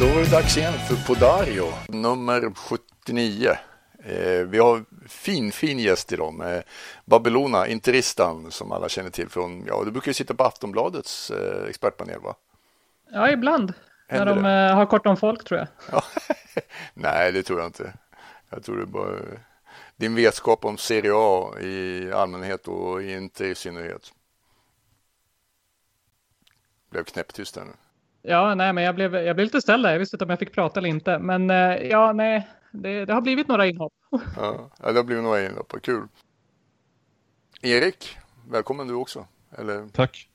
Då var det dags igen för Podario, nummer 79. Eh, vi har fin, fin gäst idag med Babylona, interistan som alla känner till från, ja, du brukar ju sitta på Aftonbladets eh, expertpanel va? Ja, ibland. Händer när de eh, har kort om folk tror jag. Ja. Nej, det tror jag inte. Jag tror det bara din vetskap om Serie A i allmänhet och inte i synnerhet. Blev knäpptyst här nu. Ja, nej, men jag blev, jag blev lite ställd där. Jag visste inte om jag fick prata eller inte. Men eh, ja, nej, det, det har blivit några inhopp. Ja, det har blivit några inhopp. Kul. Erik, välkommen du också. Eller, Tack.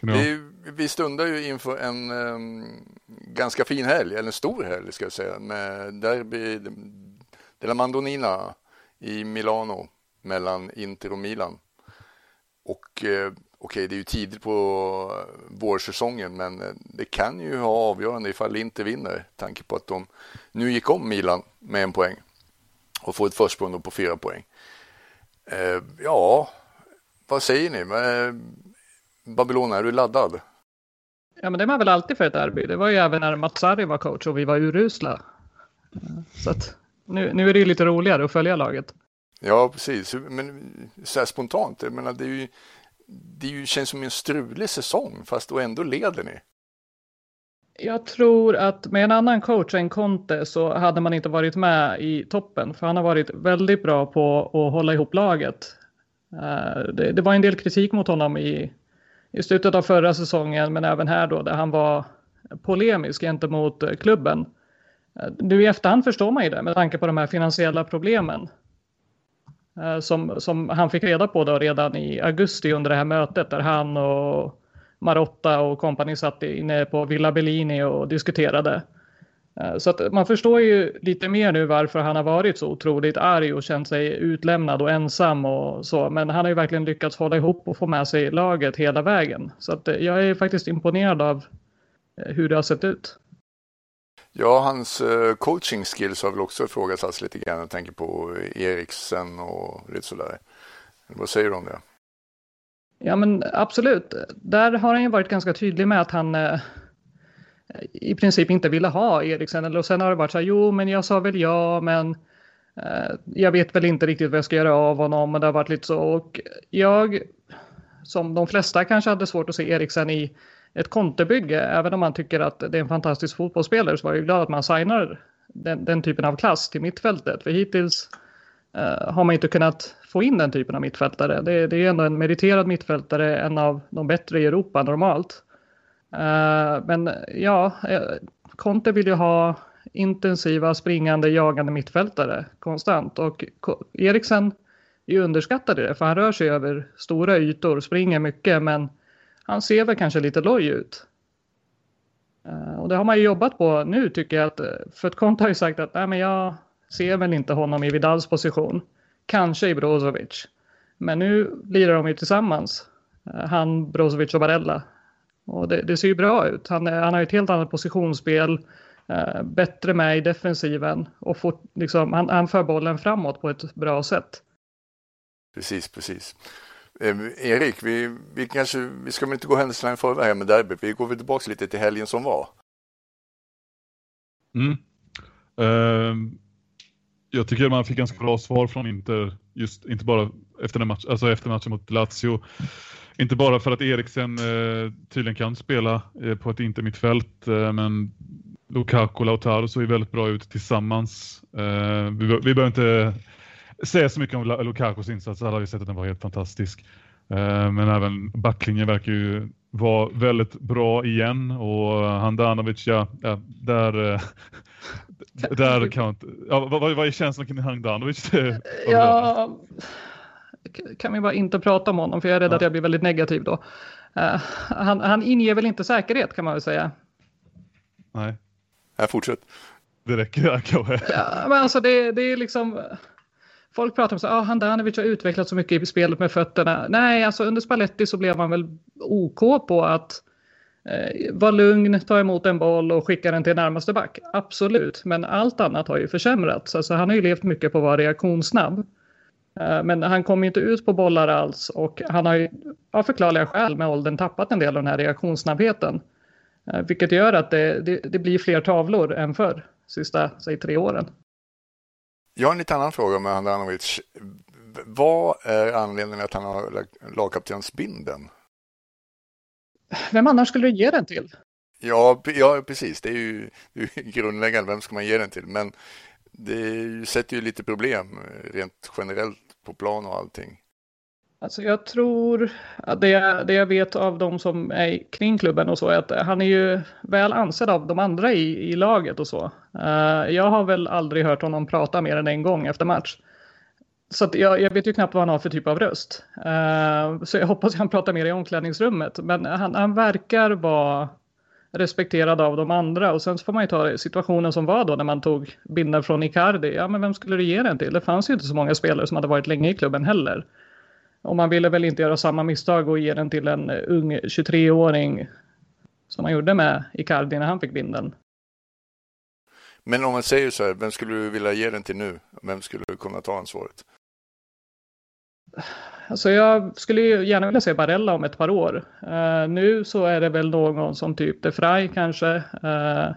vi, vi stundar ju inför en um, ganska fin helg, eller en stor helg ska jag säga, med derby della Mandonina i Milano mellan Inter och Milan. Och eh, okej, det är ju tidigt på vårsäsongen, men eh, det kan ju ha avgörande ifall Inter vinner, tanke på att de nu gick om Milan med en poäng och får ett försprång på fyra poäng. Eh, ja, vad säger ni? Eh, Babylona, är du laddad? Ja, men det var väl alltid för ett derby. Det var ju även när Matsari var coach och vi var urusla. Så att nu, nu är det ju lite roligare att följa laget. Ja, precis. Men så här spontant, jag menar, det är ju det ju, känns som en strulig säsong, fast och ändå leder ni. Jag tror att med en annan coach än Conte så hade man inte varit med i toppen, för han har varit väldigt bra på att hålla ihop laget. Eh, det, det var en del kritik mot honom i, i slutet av förra säsongen, men även här då, där han var polemisk gentemot eh, klubben. Eh, nu i efterhand förstår man ju det med tanke på de här finansiella problemen. Eh, som, som han fick reda på då redan i augusti under det här mötet där han och Marotta och kompani satt inne på Villa Bellini och diskuterade. Eh, så att man förstår ju lite mer nu varför han har varit så otroligt arg och känt sig utlämnad och ensam och så. Men han har ju verkligen lyckats hålla ihop och få med sig laget hela vägen. Så att eh, jag är faktiskt imponerad av hur det har sett ut. Ja, hans eh, coaching skills har väl också ifrågasatts lite grann. Jag tänker på Eriksen och lite sådär. Vad säger du om det? Ja, men absolut. Där har han ju varit ganska tydlig med att han eh, i princip inte ville ha Eriksen. Och sen har det varit så här, jo, men jag sa väl ja, men eh, jag vet väl inte riktigt vad jag ska göra av honom. Och det har varit lite så. Och jag, som de flesta kanske hade svårt att se Eriksen i ett kontebygge, även om man tycker att det är en fantastisk fotbollsspelare så var jag glad att man signar den, den typen av klass till mittfältet. För hittills eh, har man inte kunnat få in den typen av mittfältare. Det, det är ändå en meriterad mittfältare, en av de bättre i Europa normalt. Eh, men ja, eh, Conte vill ju ha intensiva, springande, jagande mittfältare konstant. Och Eriksen är underskattad i det, för han rör sig över stora ytor, springer mycket, men han ser väl kanske lite loj ut. Eh, och det har man ju jobbat på nu tycker jag. Att, eh, för att Conte har ju sagt att Nej, men jag ser väl inte honom i Vidals position. Kanske i Brozovic. Men nu lirar de ju tillsammans. Eh, han, Brozovic och Barella. Och det, det, ser ju bra ut. Han, han har ett helt annat positionsspel. Bättre med i defensiven. Och får, liksom, han, han för bollen framåt på ett bra sätt. Precis, precis. Eh, Erik, vi, vi, kanske, vi ska väl inte gå händelserna i förväg här med derbyt. Vi går väl tillbaka lite till helgen som var. Mm. Eh, jag tycker man fick ganska bra svar från Inter, just inte bara efter, match, alltså efter matchen mot Lazio. Inte bara för att Eriksen eh, tydligen kan spela eh, på ett intermittfält, eh, men Lukaku och Lautaro såg ju väldigt bra ut tillsammans. Eh, vi, vi behöver inte säga så mycket om Lukakos insats. Alla har ju sett att den var helt fantastisk. Eh, men även backlinjen verkar ju vara väldigt bra igen och Handanovic, ja, ja där, eh, där kan inte, ja, vad, vad är känslan kring Handanovic? Ja, kan vi bara inte prata om honom för jag är rädd ja. att jag blir väldigt negativ då. Uh, han, han inger väl inte säkerhet kan man väl säga. Nej. Jag fortsätt. Det räcker kanske. Ja, men alltså det, det är liksom folk pratar om att ah, Handanovic har utvecklat så mycket i spelet med fötterna. Nej, alltså under Spalletti så blev han väl OK på att eh, vara lugn, ta emot en boll och skicka den till närmaste back. Absolut, men allt annat har ju försämrats. Alltså, han har ju levt mycket på att vara reaktionssnabb. Eh, men han kommer inte ut på bollar alls och han har ju av förklarliga skäl med åldern tappat en del av den här reaktionssnabbheten. Eh, vilket gör att det, det, det, blir fler tavlor än förr, sista säg, tre åren. Jag har en lite annan fråga med Handanovic. Vad är anledningen att han har lagkaptensbindeln? Vem annars skulle du ge den till? Ja, ja precis. Det är ju, det är grundläggande. Vem ska man ge den till? Men det sätter ju lite problem rent generellt på plan och allting. Alltså jag tror det det, det jag vet av de som är kring klubben och så är att han är ju väl ansedd av de andra i, i laget och så. Uh, jag har väl aldrig hört honom prata mer än en gång efter match. Så jag, jag, vet ju knappt vad han har för typ av röst. Uh, så jag hoppas att han pratar mer i omklädningsrummet. Men han, han verkar vara respekterad av de andra. Och sen så får man ju ta situationen som var då när man tog binden från Icardi. Ja, men vem skulle du ge den till? Det fanns ju inte så många spelare som hade varit länge i klubben heller. Och man ville väl inte göra samma misstag och ge den till en ung 23-åring som man gjorde med Icardi när han fick binden. Men om man säger så här, vem skulle du vilja ge den till nu? Vem skulle kunna ta ansvaret? Alltså jag skulle gärna vilja se Barella om ett par år. Uh, nu så är det väl någon som typ De Frey kanske. Uh,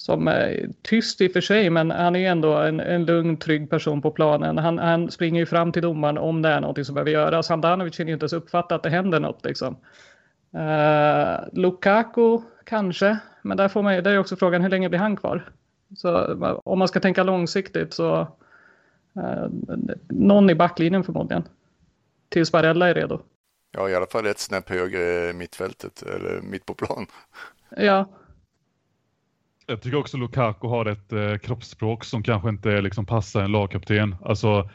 som är tyst i och för sig, men han är ändå en, en lugn, trygg person på planen. Han, han springer ju fram till domaren om det är något som behöver göras. Handanovic hinner ju inte ens uppfatta att det händer något. Liksom. Uh, Lukaku kanske, men där, får man, där är också frågan hur länge blir han kvar? Så om man ska tänka långsiktigt så uh, någon i backlinjen förmodligen. Tills Barella är redo. Ja, i alla fall ett snäpp högre mittfältet eller mitt på plan. Ja, jag tycker också Lukaku har ett eh, kroppsspråk som kanske inte liksom passar en lagkapten. Alltså,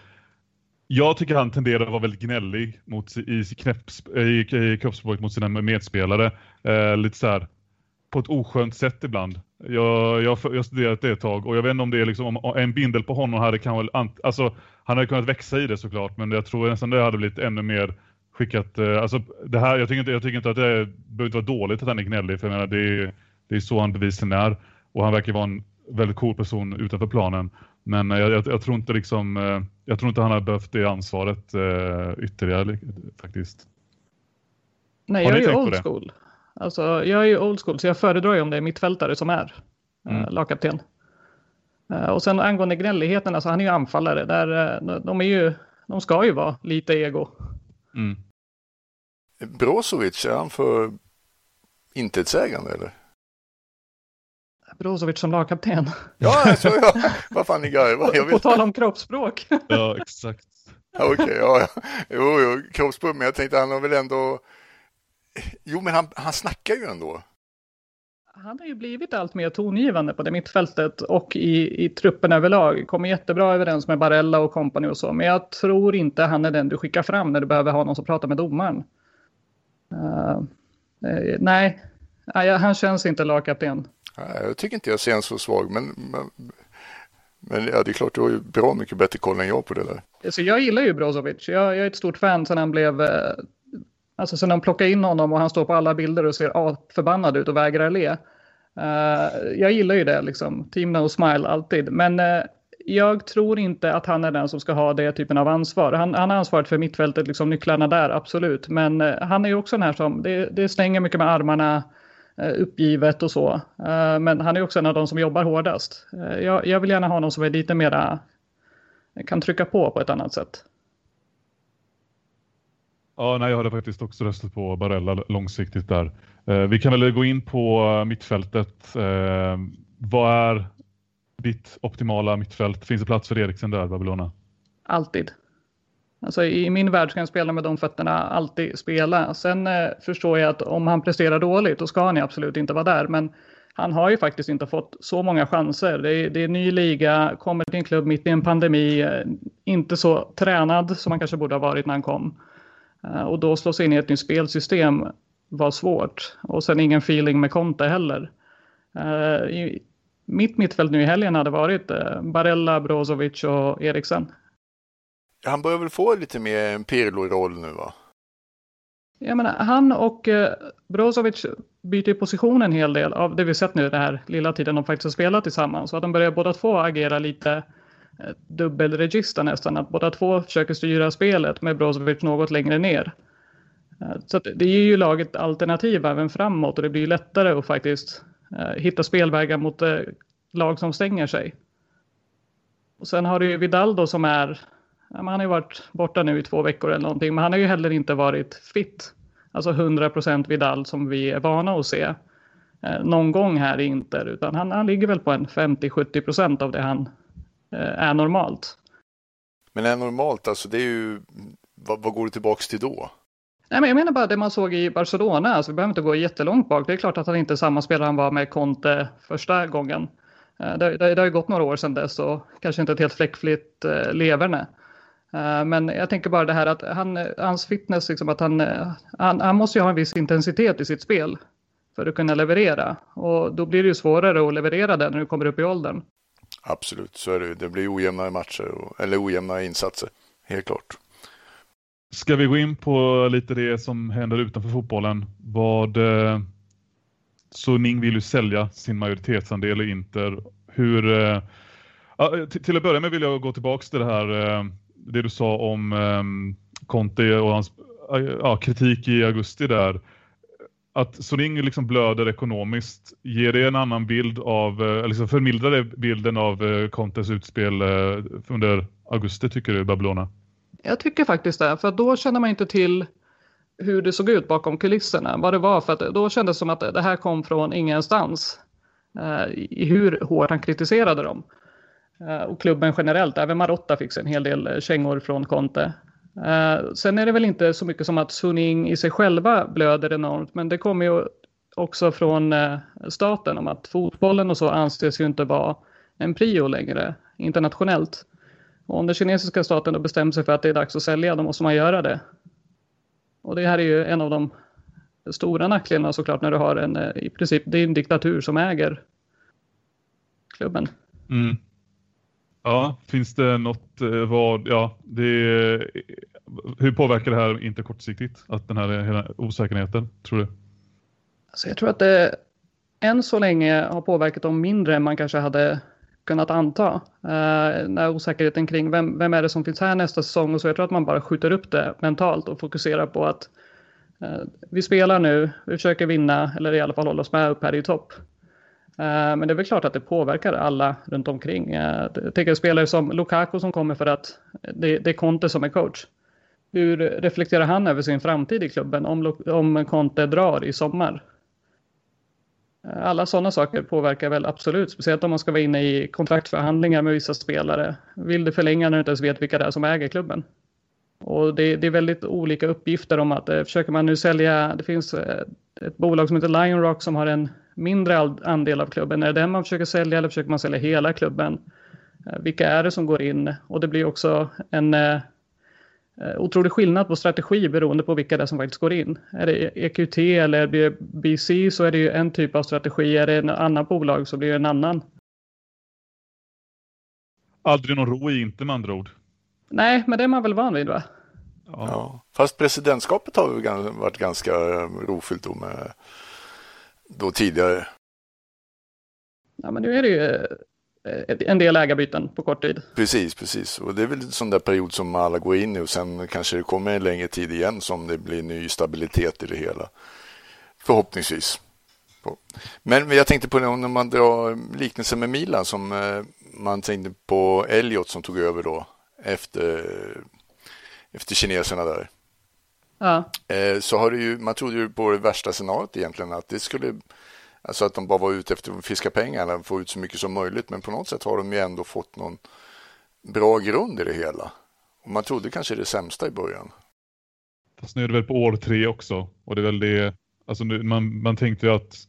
jag tycker han tenderar att vara väldigt gnällig mot, i, knäpps, i, i kroppsspråket mot sina medspelare. Eh, lite så här på ett oskönt sätt ibland. Jag, jag, jag har studerat det ett tag och jag vet inte om det är liksom, om en bindel på honom hade kanske, alltså han hade kunnat växa i det såklart men jag tror nästan det hade blivit ännu mer skickat, eh, alltså det här, jag tycker inte, jag tycker inte att det behöver inte vara dåligt att han är gnällig för jag menar det är, det är så han bevisligen är. Och han verkar vara en väldigt cool person utanför planen. Men jag, jag, jag tror inte liksom, eh, jag tror inte han har behövt det ansvaret uh, ytterligare faktiskt. Nej, jag är ju old school. Alltså, jag är ju old school, så jag föredrar ju om det är mittfältare som är eh, mm. uh, lagkapten. Uh, och sen angående gnälligheten, alltså han är ju anfallare. Där, de, är ju, de ska ju vara lite ego. Mm. Brozovic, är han för intetsägande eller? Brozovic som lagkapten. Ja, alltså, ja. vad fan ni garvar. På tal om kroppsspråk. ja, exakt. Ja, Okej, okay, ja, ja. Jo, jo, kroppsspråk, men jag tänkte han har väl ändå... Jo, men han, han snackar ju ändå. Han har ju blivit allt mer tongivande på det mittfältet och i, i truppen överlag. Kommer jättebra överens med Barella och kompani och så. Men jag tror inte han är den du skickar fram när du behöver ha någon som pratar med domaren. Uh, uh, nej, han känns inte lagkapten. Jag tycker inte jag ser en så svag, men, men, men ja, det är klart, du har ju bra mycket bättre koll än jag på det där. Alltså, jag gillar ju Brozovic. Jag, jag är ett stort fan sen han blev... Eh, alltså sen de plockade in honom och han står på alla bilder och ser förbannad ut och vägrar le. Uh, jag gillar ju det, liksom. Team No Smile alltid. Men uh, jag tror inte att han är den som ska ha det typen av ansvar. Han, han har ansvaret för mittfältet, liksom nycklarna där, absolut. Men uh, han är ju också den här som, det, det slänger mycket med armarna. Eh, uppgivet och så. Eh, men han är också en av de som jobbar hårdast. Eh, jag, jag vill gärna ha någon som är lite mera kan trycka på på ett annat sätt. Ja, nej, jag hade faktiskt också röstat på Barella långsiktigt där. vi kan väl gå in på mittfältet. vad är ditt optimala mittfält? Finns det plats för Eriksen där, Babylona? Alltid. Alltså i min värld ska en spelare med de fötterna alltid spela. Sen eh, förstår jag att om han presterar dåligt då ska han ju absolut inte vara där. Men han har ju faktiskt inte fått så många chanser. Det är, det är ny liga, kommer till en klubb mitt i en pandemi, eh, inte så tränad som han kanske borde ha varit när han kom. Eh, och då slå sig in i ett nytt spelsystem var svårt. Och sen ingen feeling med Conte heller. Eh, i, mitt mittfält nu i helgen hade varit eh, Barella, Brozovic och Eriksen. Han börjar väl få lite mer en Pirlo-roll nu va? Jag menar, han och eh, Brozovic byter position en hel del av det vi sett nu den här lilla tiden de faktiskt har spelat tillsammans. Så att de börjar båda två agera lite eh, dubbelregister nästan. Att båda två försöker styra spelet med Brozovic något längre ner. Eh, så det ger ju laget alternativ även framåt och det blir lättare att faktiskt eh, hitta spelvägar mot eh, lag som stänger sig. Och sen har du ju Vidal då som är, han har ju varit borta nu i två veckor eller någonting, men han har ju heller inte varit fit. Alltså 100% Vidal som vi är vana att se eh, någon gång här i Inter, utan han, han ligger väl på en 50-70% av det han eh, är normalt. Men är normalt, alltså det är ju, vad, vad går det tillbaks till då? Nej, men jag menar bara det man såg i Barcelona, alltså vi behöver inte gå jättelångt bak. Det är klart att han inte är samma spelare han var med Conte första gången. Eh, det, det, det har ju gått några år sedan dess och kanske inte ett helt fläckfritt eh, leverne. Eh, men jag tänker bara det här att han, hans fitness, liksom att han, han, han måste ju ha en viss intensitet i sitt spel för att kunna leverera. Och då blir det ju svårare att leverera det när du kommer upp i åldern. Absolut, så är det Det blir ojämnare matcher, eller ojämna insatser, helt klart. Ska vi gå in på lite det som händer utanför fotbollen? Vad, så Ning vill ju sälja sin majoritetsandel i Inter. Hur, till att börja med vill jag gå tillbaka till det här, det du sa om um, Conte och hans äh, kritik i augusti där. Att Soning liksom blöder ekonomiskt, ger det en annan bild av, eh, liksom förmildrar det bilden av eh, Contes utspel under augusti tycker du, Babylona? Jag tycker faktiskt det, för då känner man inte till hur det såg ut bakom kulisserna. Vad det var för att då kändes det som att det här kom från ingenstans. I hur hårt han kritiserade dem. Eh, och klubben generellt, även Marotta fick sig en hel del eh, kängor från Conte. Eh, sen är det väl inte så mycket som att Suning i sig själva blöder enormt, men det kommer ju också från staten om att fotbollen och så anses ju inte vara en prio längre internationellt. Och om den kinesiska staten då bestämmer sig för att det är dags att sälja, då måste man göra det. Och det här är ju en av de stora nackdelarna såklart när du har en, i princip, det är en diktatur som äger klubben. Mm. Ja, finns det något eh, vad, ja, det, hur påverkar det här inte kortsiktigt, att den här hela osäkerheten, tror du? Alltså jag tror att det än så länge har påverkat dem mindre än man kanske hade kunnat anta. Eh, uh, när osäkerheten kring vem, vem är det som finns här nästa säsong och så jag tror att man bara skjuter upp det mentalt och fokuserar på att uh, vi spelar nu, vi försöker vinna eller i alla fall hålla oss med upp här i topp. Eh, men det är väl klart att det påverkar alla runt omkring. Eh, Jag tänker spelare som Lukaku som kommer för att det, det är Conte som är coach. Hur reflekterar han över sin framtid i klubben om, om Conte drar i sommar? Eh, alla sådana saker påverkar väl absolut, speciellt om man ska vara inne i kontraktförhandlingar med vissa spelare. Vill du förlänga när du inte ens vet vilka det är som äger klubben? Och det, det är väldigt olika uppgifter om att eh, försöker man nu sälja, det finns eh, ett bolag som heter Lion Rock som har en mindre andel av klubben. Är det den man försöker sälja eller försöker man sälja hela klubben? Eh, vilka är det som går in? Och det blir också en eh, Eh, otrolig skillnad på strategi beroende på vilka det är som faktiskt går in. Är det EQT eller BC så är det ju en typ av strategi. Är det en annan bolag så blir det en annan. Aldrig någon ro i inte med andra ord. Nej, men det är man väl van vid va? Ja, ja. fast presidentskapet har ju varit ganska rofyllt då med då tidigare. Ja, men nu är det ju Eh, en del ägarbyten på kort tid. Precis, precis. Och det är väl en sån där period som alla går in i och sen kanske det kommer en längre tid igen som det blir ny stabilitet i det hela. Förhoppningsvis. Men jag tänkte på det när man drar liknelsen med Milan som eh, man tänkte på Elliot som tog över då efter, efter kineserna där. Ja. Eh, så har det ju, man trodde ju på det värsta scenariot egentligen att det skulle Alltså att de bara var ute efter att fiska pengar, få ut så mycket som möjligt. Men på något sätt har de ju ändå fått någon bra grund i det hela. Och man trodde kanske det sämsta i början. Fast nu är det väl på år tre också. Och det är väl det, alltså nu, man, man tänkte ju att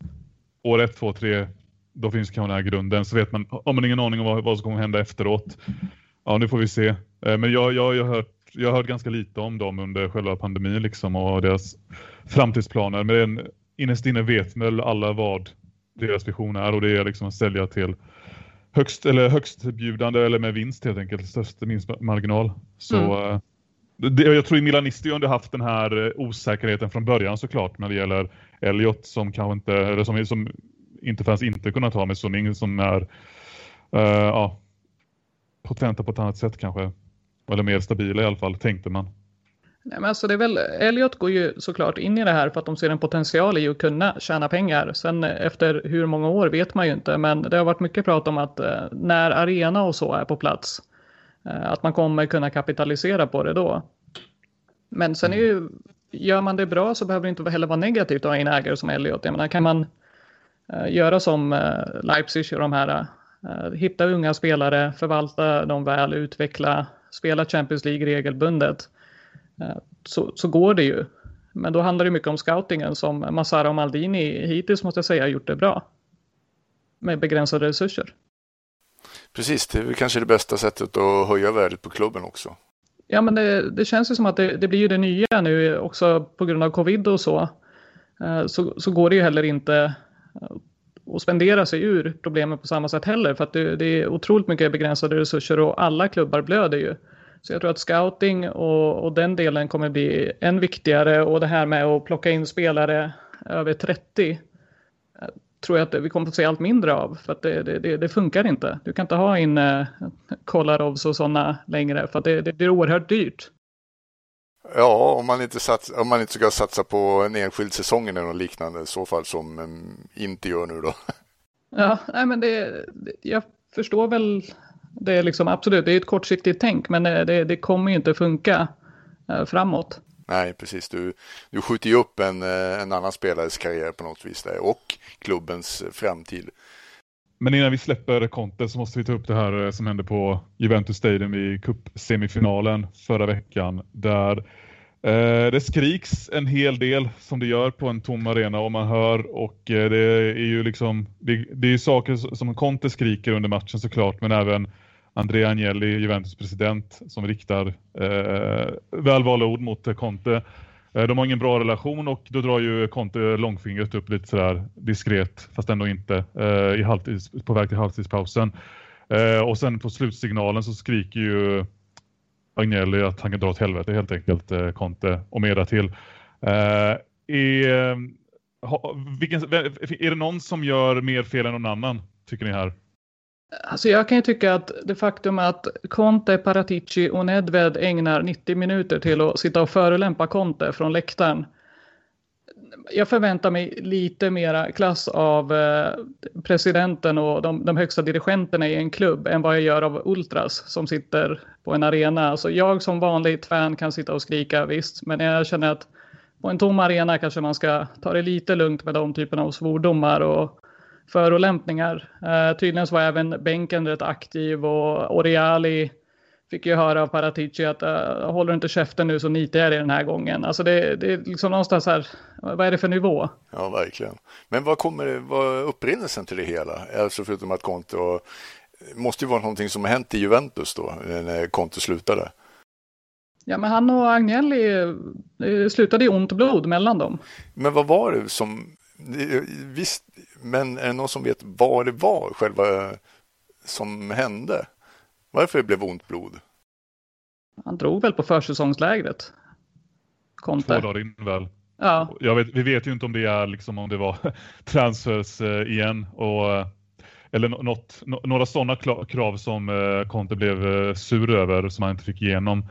år ett, två, tre, då finns kanske den här grunden. Så vet man, har man ingen aning om vad, vad som kommer hända efteråt. Ja, nu får vi se. Eh, men jag, jag, jag, har hört, jag har hört ganska lite om dem under själva pandemin liksom och deras framtidsplaner. Men innerst inne vet väl alla vad deras vision är och det är liksom att sälja till högst eller högstbjudande eller med vinst helt enkelt, störst minst marginal. Så mm. Eh, det, jag tror i Milanisti har haft den här eh, osäkerheten från början såklart när det gäller Elliot som kanske inte eller som, som inte fanns inte kunnat ha med Soning som är uh, ja, potenta på ett annat sätt kanske. Eller mer stabila i alla fall, tänkte man. Nej, men alltså det är väl, Elliot går ju såklart in i det här för att de ser en potential i att kunna tjäna pengar. Sen eh, efter hur många år vet man ju inte, men det har varit mycket prat om att eh, när arena och så är på plats, eh, att man kommer kunna kapitalisera på det då. Men sen är ju, gör man det bra så behöver det inte heller vara negativt att ha en ägare som Elliot. Jag menar, kan man göra som Leipzig och de här, hitta unga spelare, förvalta dem väl, utveckla, spela Champions League regelbundet Eh, så, så går det ju. Men då handlar det mycket om scoutingen som Massara och Maldini hittills måste jag säga har gjort det bra. Med begränsade resurser. Precis, det är kanske det bästa sättet att höja värdet på klubben också. Ja, men det, det känns ju som att det, det, blir ju det nya nu också på grund av covid och så. Eh, så, så går det ju heller inte att spendera sig ur problemen på samma sätt heller. För att det, det är otroligt mycket begränsade resurser och alla klubbar blöder ju. Så jag tror att scouting och, och, den delen kommer bli än viktigare och det här med att plocka in spelare över 30 eh, tror jag att vi kommer att se allt mindre av för att det, det, det funkar inte. Du kan inte ha in eh, Kolarovs och sådana längre för att det, det blir oerhört dyrt. Ja, om man, inte sats, om man inte ska satsa på en enskild säsong eller något liknande i så fall som um, inte gör nu då. Ja, nej men det, jag förstår väl det är liksom absolut, det är ett kortsiktigt tänk, men det, det kommer ju inte funka eh, framåt. Nej, precis. Du, du skjuter ju upp en, eh, en annan spelares karriär på något vis där och klubbens framtid. Men innan vi släpper Conte så måste vi ta upp det här eh, som hände på Juventus Stadium i cupsemifinalen förra veckan. Där eh, det skriks en hel del som det gör på en tom arena och man hör och eh, det är ju liksom det, det är ju saker som Conte skriker under matchen såklart men även Andrea Agnelli, Juventus president, som riktar eh, välvalda ord mot Conte. Eh, de har ingen bra relation och då drar ju Conte långfingret upp lite sådär diskret, fast ändå inte, eh, i halvtids, på väg till halvtidspausen. Eh, och sen på slutsignalen så skriker ju Agnelli att han kan dra åt helvete helt enkelt, Conte, och mer till. Är, vilken, är det någon som gör mer fel än någon annan, tycker ni här? Alltså jag kan ju tycka att det faktum att Conte, Paratici och Nedved ägnar 90 minuter till att sitta och förolämpa Conte från läktaren. Jag förväntar mig lite mera klass av eh, presidenten och de, de, högsta dirigenterna i en klubb än vad jag gör av Ultras som sitter på en arena. Alltså jag som vanligt fan kan sitta och skrika visst, men jag känner att på en tom arena kanske man ska ta det lite lugnt med de typerna av svordomar och förolämpningar. Eh, tydligen så var även bänken rätt aktiv och Oreali fick ju höra av Paratici att uh, håller inte käften nu så nitar jag dig den här gången. Alltså det, det är liksom någonstans här, vad är det för nivå? Ja, verkligen. Men vad kommer, vad upprinnelsen till det hela? Alltså förutom att Conte måste ju vara någonting som har hänt i Juventus då, när Conte slutade. Ja, men han och Agnelli det slutade i ont blod mellan dem. Men vad var det som, visst, men är det någon som vet vad det var själva som hände? Varför det blev ont blod? Han drog väl på försäsongslägret. Conte. Två dagar in väl. Ja. Jag vet, vi vet ju inte om det är liksom om det var transfers eh, igen och eller något, några sådana krav som eh, Conte blev eh, sur över som han inte fick igenom.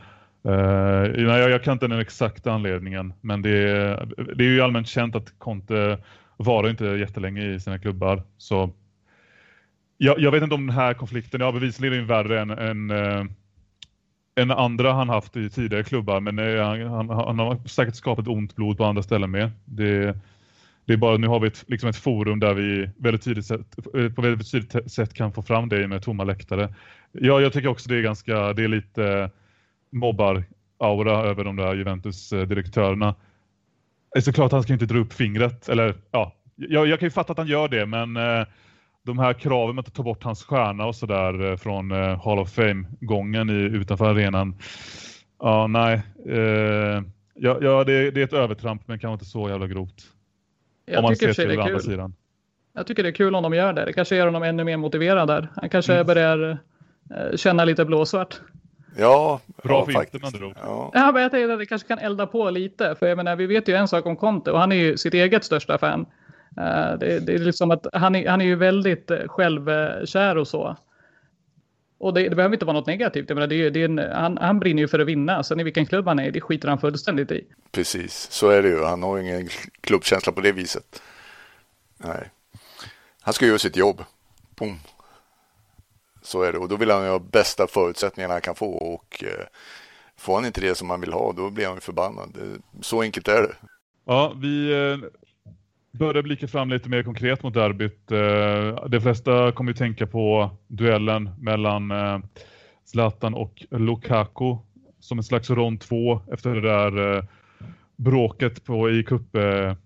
Uh, nej, jag, jag kan inte den exakta anledningen, men det, det är ju allmänt känt att Conte varar inte jättelänge i sina klubbar. Så jag, jag vet inte om den här konflikten, ja bevisligen värre än, än, uh, än andra han haft i tidigare klubbar. Men äh, han, han, har säkert skapat ont blod på andra ställen med. Det, det är bara nu har vi ett, liksom ett forum där vi väldigt tydligt sätt, på väldigt tydligt sätt kan få fram det med tomma läktare. Ja, jag tycker också det är ganska, det är lite mobbar-aura över de där Juventus-direktörerna såklart han ska inte dra upp fingret. Eller ja, jag, jag kan ju fatta att han gör det, men eh, de här kraven att ta bort hans stjärna och sådär eh, från eh, Hall of Fame-gången utanför arenan. Ja, nej. Eh, ja, ja det, det, är ett övertramp, men kanske inte så jävla grovt. Jag om man ser till andra sidan. Jag tycker det är kul om de gör det. Det kanske gör honom ännu mer motiverad där. Han kanske mm. börjar eh, känna lite blåsvart. Ja, bra ja, för faktiskt. ord. Ja. ja, men jag tänkte att det kanske kan elda på lite. För jag menar, vi vet ju en sak om Conte och han är ju sitt eget största fan. Uh, det, det, är liksom att han är, han är ju väldigt eh, självkär och så. Och det, det behöver inte vara något negativt. Jag menar, det, det är en, han, han brinner ju för att vinna. Sen i vilken klubb han är, det skiter han fullständigt i. Precis, så är det ju. Han har ingen klubbkänsla på det viset. Nej. Han ska göra sitt jobb. Boom. Så är det. Och då vill han ju ha bästa förutsättningarna han kan få. Och eh, får han inte det som han vill ha, då blir han förbannad. Så enkelt är det. Ja, vi eh, börjar blicka fram lite mer konkret mot derbyt. Eh, de flesta kommer ju tänka på duellen mellan Zlatan och Lukaku som en slags rond två efter det där bråket på i cupmatchen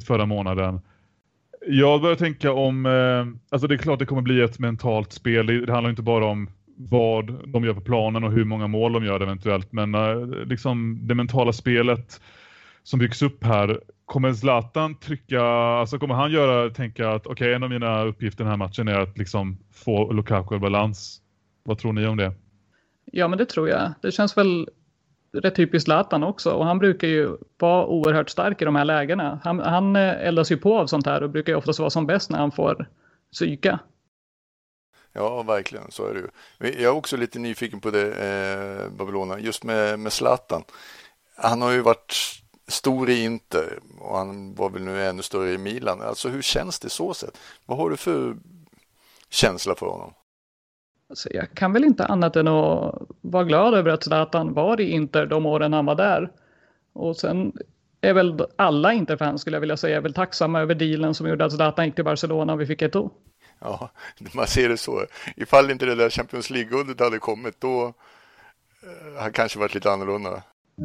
förra månaden. Jag börjar tänka om, eh, alltså det är klart det kommer bli ett mentalt spel. Det handlar inte bara om vad de gör på planen och hur många mål de gör eventuellt. Men eh, liksom det mentala spelet som byggs upp här kommer Zlatan trycka, alltså kommer han göra, tänka att okej, okay, en av mina uppgifter den här matchen är att liksom få Lukaku i balans. Vad tror ni om det? Ja, men det tror jag. Det känns väl rätt typiskt Zlatan också och han brukar ju vara oerhört stark i de här lägena. Han, han eh, eldas ju på av sånt här och brukar ju oftast vara som bäst när han får psyka. Ja, verkligen, så är det ju. Jag är också lite nyfiken på det, eh, Babylona, just med, med Zlatan. Han har ju varit stor i Inter och han var väl nu ännu större i Milan. Alltså hur känns det så sett? Vad har du för känsla för honom? Alltså, jag kan väl inte annat än att vara glad över att Zlatan var i Inter de åren han var där. Och sen är väl alla Interfans skulle jag vilja säga väl tacksamma över dealen som gjorde att Zlatan gick till Barcelona och vi fick ett O. Ja, man ser det så. Ifall inte det där Champions League-guldet hade kommit då eh, hade kanske varit lite annorlunda.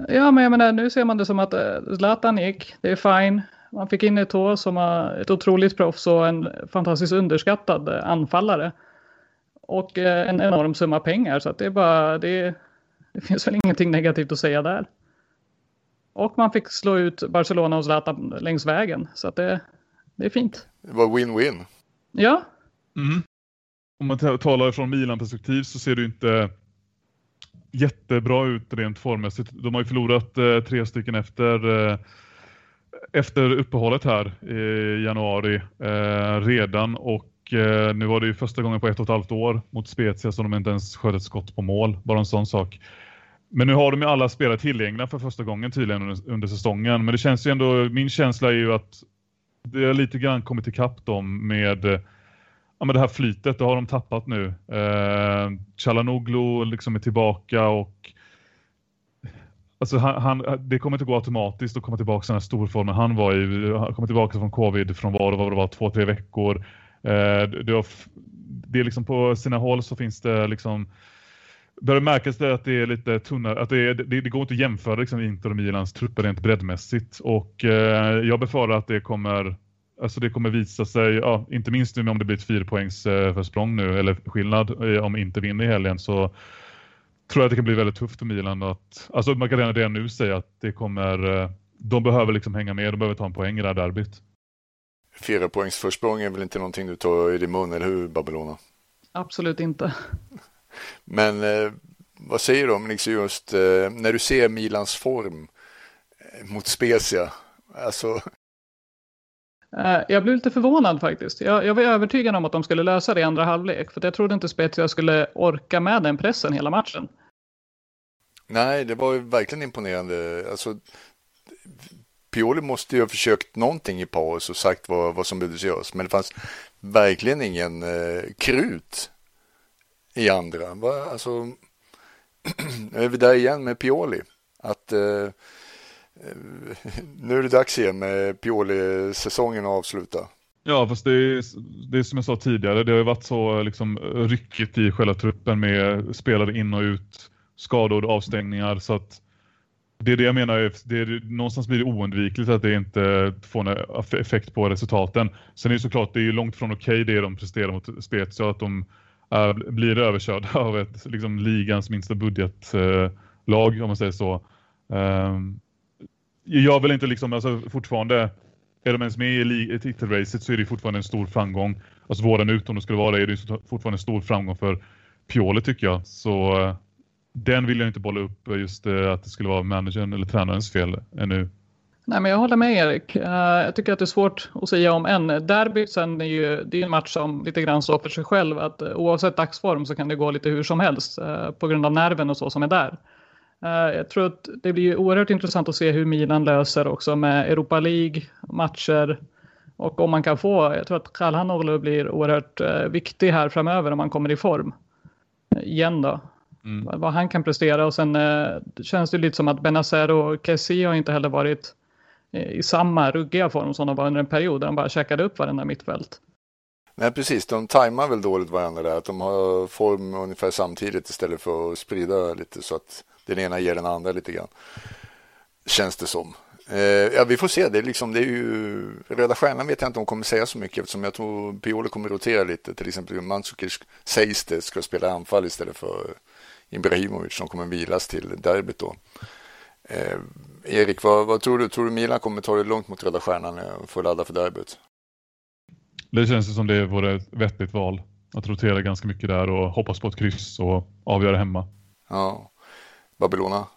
Ja, men jag menar, nu ser man det som att eh, Zlatan gick, det är fine. Man fick in ett år som ett otroligt proffs och en fantastiskt underskattad eh, anfallare. Och eh, en enorm summa pengar, så att det är bara, det, det finns väl ingenting negativt att säga där. Och man fick slå ut Barcelona och Zlatan längs vägen, så att det, det är fint. Det var win-win. Ja. Mm. Om man talar från Milan-perspektiv så ser du inte jättebra ut rent formmässigt. De har ju förlorat eh, tre stycken efter, eh, efter uppehållet här i januari eh, redan och Eh, nu var det ju första gången på ett och ett halvt år mot Spezia som de inte ens sköt ett skott på mål. Bara en sån sak. Men nu har de ju alla spelare tillgängliga för första gången tydligen under, under säsongen. Men det känns ju ändå, min känsla är ju att det har lite grann kommit ikapp dem med ja, med det här flytet, det har de tappat nu. Eh, Chalanoglu liksom är tillbaka och alltså han, han, det kommer inte gå automatiskt att komma tillbaka till den här storformen han var i. Han kommer tillbaka från covid från var, vad det var, två, tre veckor. Eh, det, har, det är liksom på sina håll så finns det liksom börjar märkas det att det är lite tunnare, att det, är, det, det, går inte att jämföra liksom Inter och Milans trupper rent breddmässigt och eh, jag befarar att det kommer Alltså det kommer visa sig, ja, inte minst nu om det blir ett fyrpoängs eh, försprång nu eller skillnad eh, om inte vinner i helgen så tror jag att det kan bli väldigt tufft för Milan att, alltså man kan redan, redan nu säga att det kommer, eh, de behöver liksom hänga med, de behöver ta en poäng i det här derbyt. Fyra poängs försprång är väl inte någonting du tar i din mun, eller hur Babylona? Absolut inte. Men eh, vad säger du om liksom just eh, när du ser Milans form mot Spezia? Alltså Eh, jag blev lite förvånad faktiskt. Jag, jag, var övertygad om att de skulle lösa det i andra halvlek. För jag trodde inte Spezia skulle orka med den pressen hela matchen. Nej, det var ju verkligen imponerande. Alltså, Pioli måste ju ha försökt någonting i paus och sagt vad, vad som behövdes göras. Men det fanns verkligen ingen eh, krut i andra. Va? Alltså, är vi där igen med Pioli. Att eh, eh, nu är det dags igen med Pioli-säsongen att avsluta. Ja, fast det är, det är som jag sa tidigare, det har ju varit så liksom, ryckigt i själva truppen med spelare in och ut, skador, avstängningar så att det är det jag menar, det är, någonstans blir det oundvikligt att det inte får någon effekt på resultaten. Sen är det såklart, det är ju långt från okej okay det de presterar mot Spezia, att de är, blir överkörda av ett liksom, ligans minsta budgetlag eh, om man säger så. Ehm, jag vill inte liksom, alltså fortfarande är de ens med i titelracet så är det fortfarande en stor framgång. Alltså våren ut om det skulle vara det är det fortfarande en stor framgång för Pioli tycker jag. Så eh, den vill jag inte bolla upp eh, just eh, att det skulle vara managern eller tränarens fel ännu. Nej, men jag håller med Erik. Uh, jag tycker att det är svårt att säga om en. Derby sen är ju det är en match som lite grann står för sig själv. Att, uh, oavsett dagsform så kan det gå lite hur som helst uh, på grund av nerven och så som är där. jag tror att det blir oerhört intressant att se hur Milan löser också med Europa League, matcher och om man kan få, jag tror att Kalhanoglu blir oerhört viktig här framöver om man kommer i form. igen då. Mm. Vad han kan prestera och sen känns det lite som att Benazer och Kessie har inte heller varit i samma ruggiga form som de var under en period där de bara käkade upp varenda mittfält. Nej, precis. De tajmar väl dåligt varandra där. Att de har form ungefär samtidigt istället för att sprida lite så att den ena ger den andra lite grann. Känns det som. Eh, ja, vi får se. Det är, liksom, det är ju... Röda Stjärnan vet jag inte om de kommer säga så mycket eftersom jag tror Pioli kommer rotera lite. Till exempel Mandzukic sägs det ska spela anfall istället för Ibrahimovic som kommer vilas till derbyt då. Eh, Erik, vad, vad, tror du? Tror du Milan kommer ta det långt mot Röda Stjärnan och få ladda för derbyt? Det känns som det vore ett vettigt val. Att rotera ganska mycket där och hoppas på ett kryss och avgöra hemma. Ja. Babylona?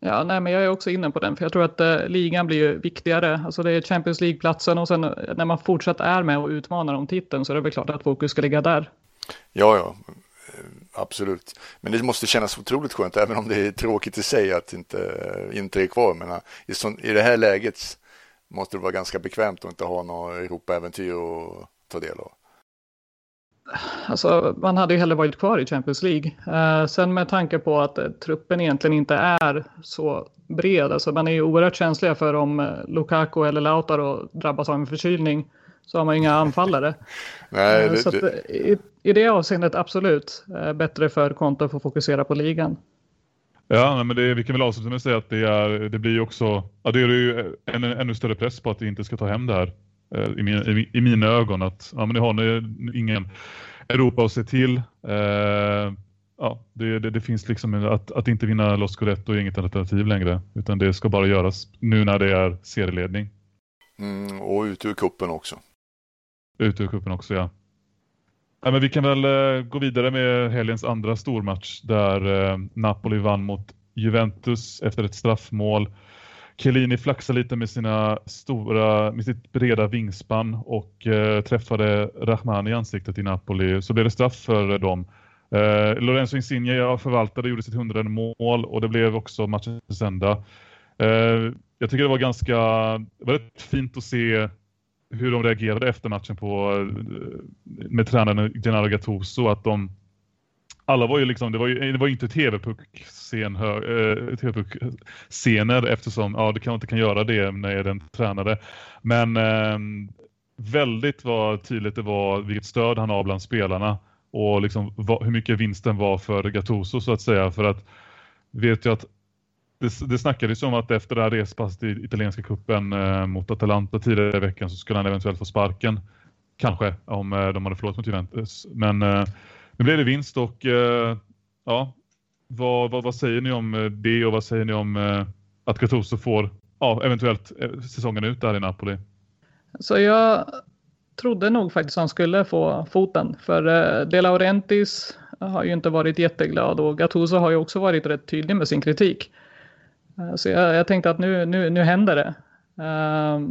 Ja, nej, men jag är också inne på den, för jag tror att eh, ligan blir viktigare. Alltså det är Champions League-platsen och sen eh, när man fortsatt är med och utmanar om titeln så är det väl klart att fokus ska ligga där. Ja, ja absolut. Men det måste kännas otroligt skönt, även om det är tråkigt i sig att inte eh, inte är kvar. Men eh, i, sån, i det här läget måste det vara ganska bekvämt att inte ha några Europa-äventyr att ta del av. Alltså, man hade ju hellre varit kvar i Champions League. Eh, sen med tanke på att eh, truppen egentligen inte är så bred. Alltså, man är ju oerhört känsliga för om eh, Lukaku eller Lautaro drabbas av en förkylning så har man inga anfallare. Nej, eh, det, så att, det... I, I det avseendet absolut eh, bättre för Konto att få fokusera på ligan. Ja, men det, vi kan väl avsluta med att säga att det, är, det blir också, ja, det är ju en, ännu större press på att vi inte ska ta hem det här eh, i, min, i, i, mina ögon. Att ja, men ni har ni, ingen Europa att se till. Eh, ja, det, det, det, finns liksom att, att inte vinna Los Scudetto är inget alternativ längre. Utan det ska bara göras nu när det är serieledning. Mm, och ut ur kuppen också. Ut ur kuppen också, ja. ja men vi kan väl eh, gå vidare med helgens andra stormatch där eh, Napoli vann mot Juventus efter ett straffmål. Chiellini flaxade lite med sina stora, med sitt breda vingspann och eh, träffade Rahman i ansiktet i Napoli. Så blev det straff för dem. Uh, Lorenzo Insigne förvaltade och gjorde sitt hundrade mål och det blev också matchens enda. Uh, jag tycker det var ganska väldigt fint att se hur de reagerade efter matchen på eh, med tränaren Gennaro Gattuso att de alla var ju liksom, det var ju det var inte tv-puck-scen, äh, eh, TV eftersom ja, du kan inte kan göra det när den tränare. Men äh, väldigt vad tydligt det var vilket stöd han har bland spelarna och liksom va, hur mycket vinsten var för Gattuso så att säga. För att vet jag att det, det snackades om att efter det här respasset i italienska kuppen eh, mot Atalanta tidigare i veckan så skulle han eventuellt få sparken. Kanske om eh, de hade förlorat mot Juventus. Men eh, nu blev det vinst och eh, ja, vad, vad, vad, säger ni om eh, det och vad säger ni om eh, att Gattuso får ja, eventuellt eh, säsongen ut där i Napoli? Så jag trodde nog faktiskt han skulle få foten för eh, De Laurentiis har ju inte varit jätteglad och Gattuso har ju också varit rätt tydlig med sin kritik. Eh, så jag, jag, tänkte att nu, nu, nu händer det. Uh,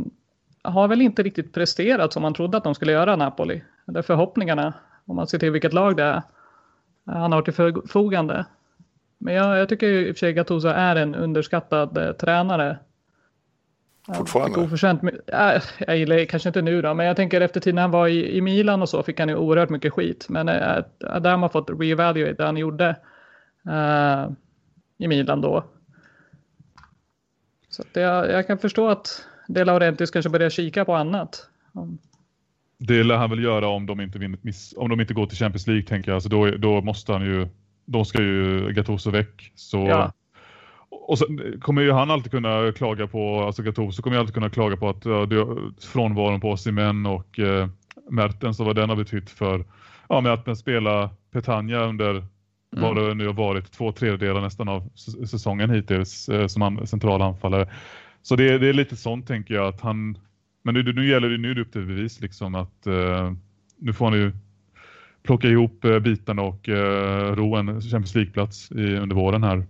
har väl inte riktigt presterat som man trodde att de skulle göra Napoli. Eller förhoppningarna, om man ser till vilket lag det är. Han har till förfogande. Men jag, jag tycker i och för sig Gattuso är en underskattad eh, tränare. Fortfarande? Oförtjänt, äh, jag gillar kanske inte nu då, men jag tänker efter tiden han var i, i Milan och så fick han ju oerhört mycket skit. Men äh, där har man fått reevaluate det han gjorde äh, i Milan då. Så jag, jag, kan förstå att De Laurentiis kanske börjar kika på annat. Det lär han väl göra om de inte, vinner, om de inte går till Champions League tänker jag. Alltså då, då måste han ju, då ska ju Gattuso väck. Så, ja. Och sen kommer ju han alltid kunna klaga på, alltså Gattuso kommer ju alltid kunna klaga på att ja, det, frånvaron på Simen och eh, Mertens och vad den har betytt för, ja med att spela Petagna under Mm. Vad det nu har varit två tredjedelar nästan av säsongen hittills eh, som han, central anfallare. Så det, det, är lite sånt tänker jag att han men nu, nu gäller det nu är det upp till bevis liksom att uh, nu får han ju plocka ihop uh, bitarna och uh, ro en Champions League-plats under våren här.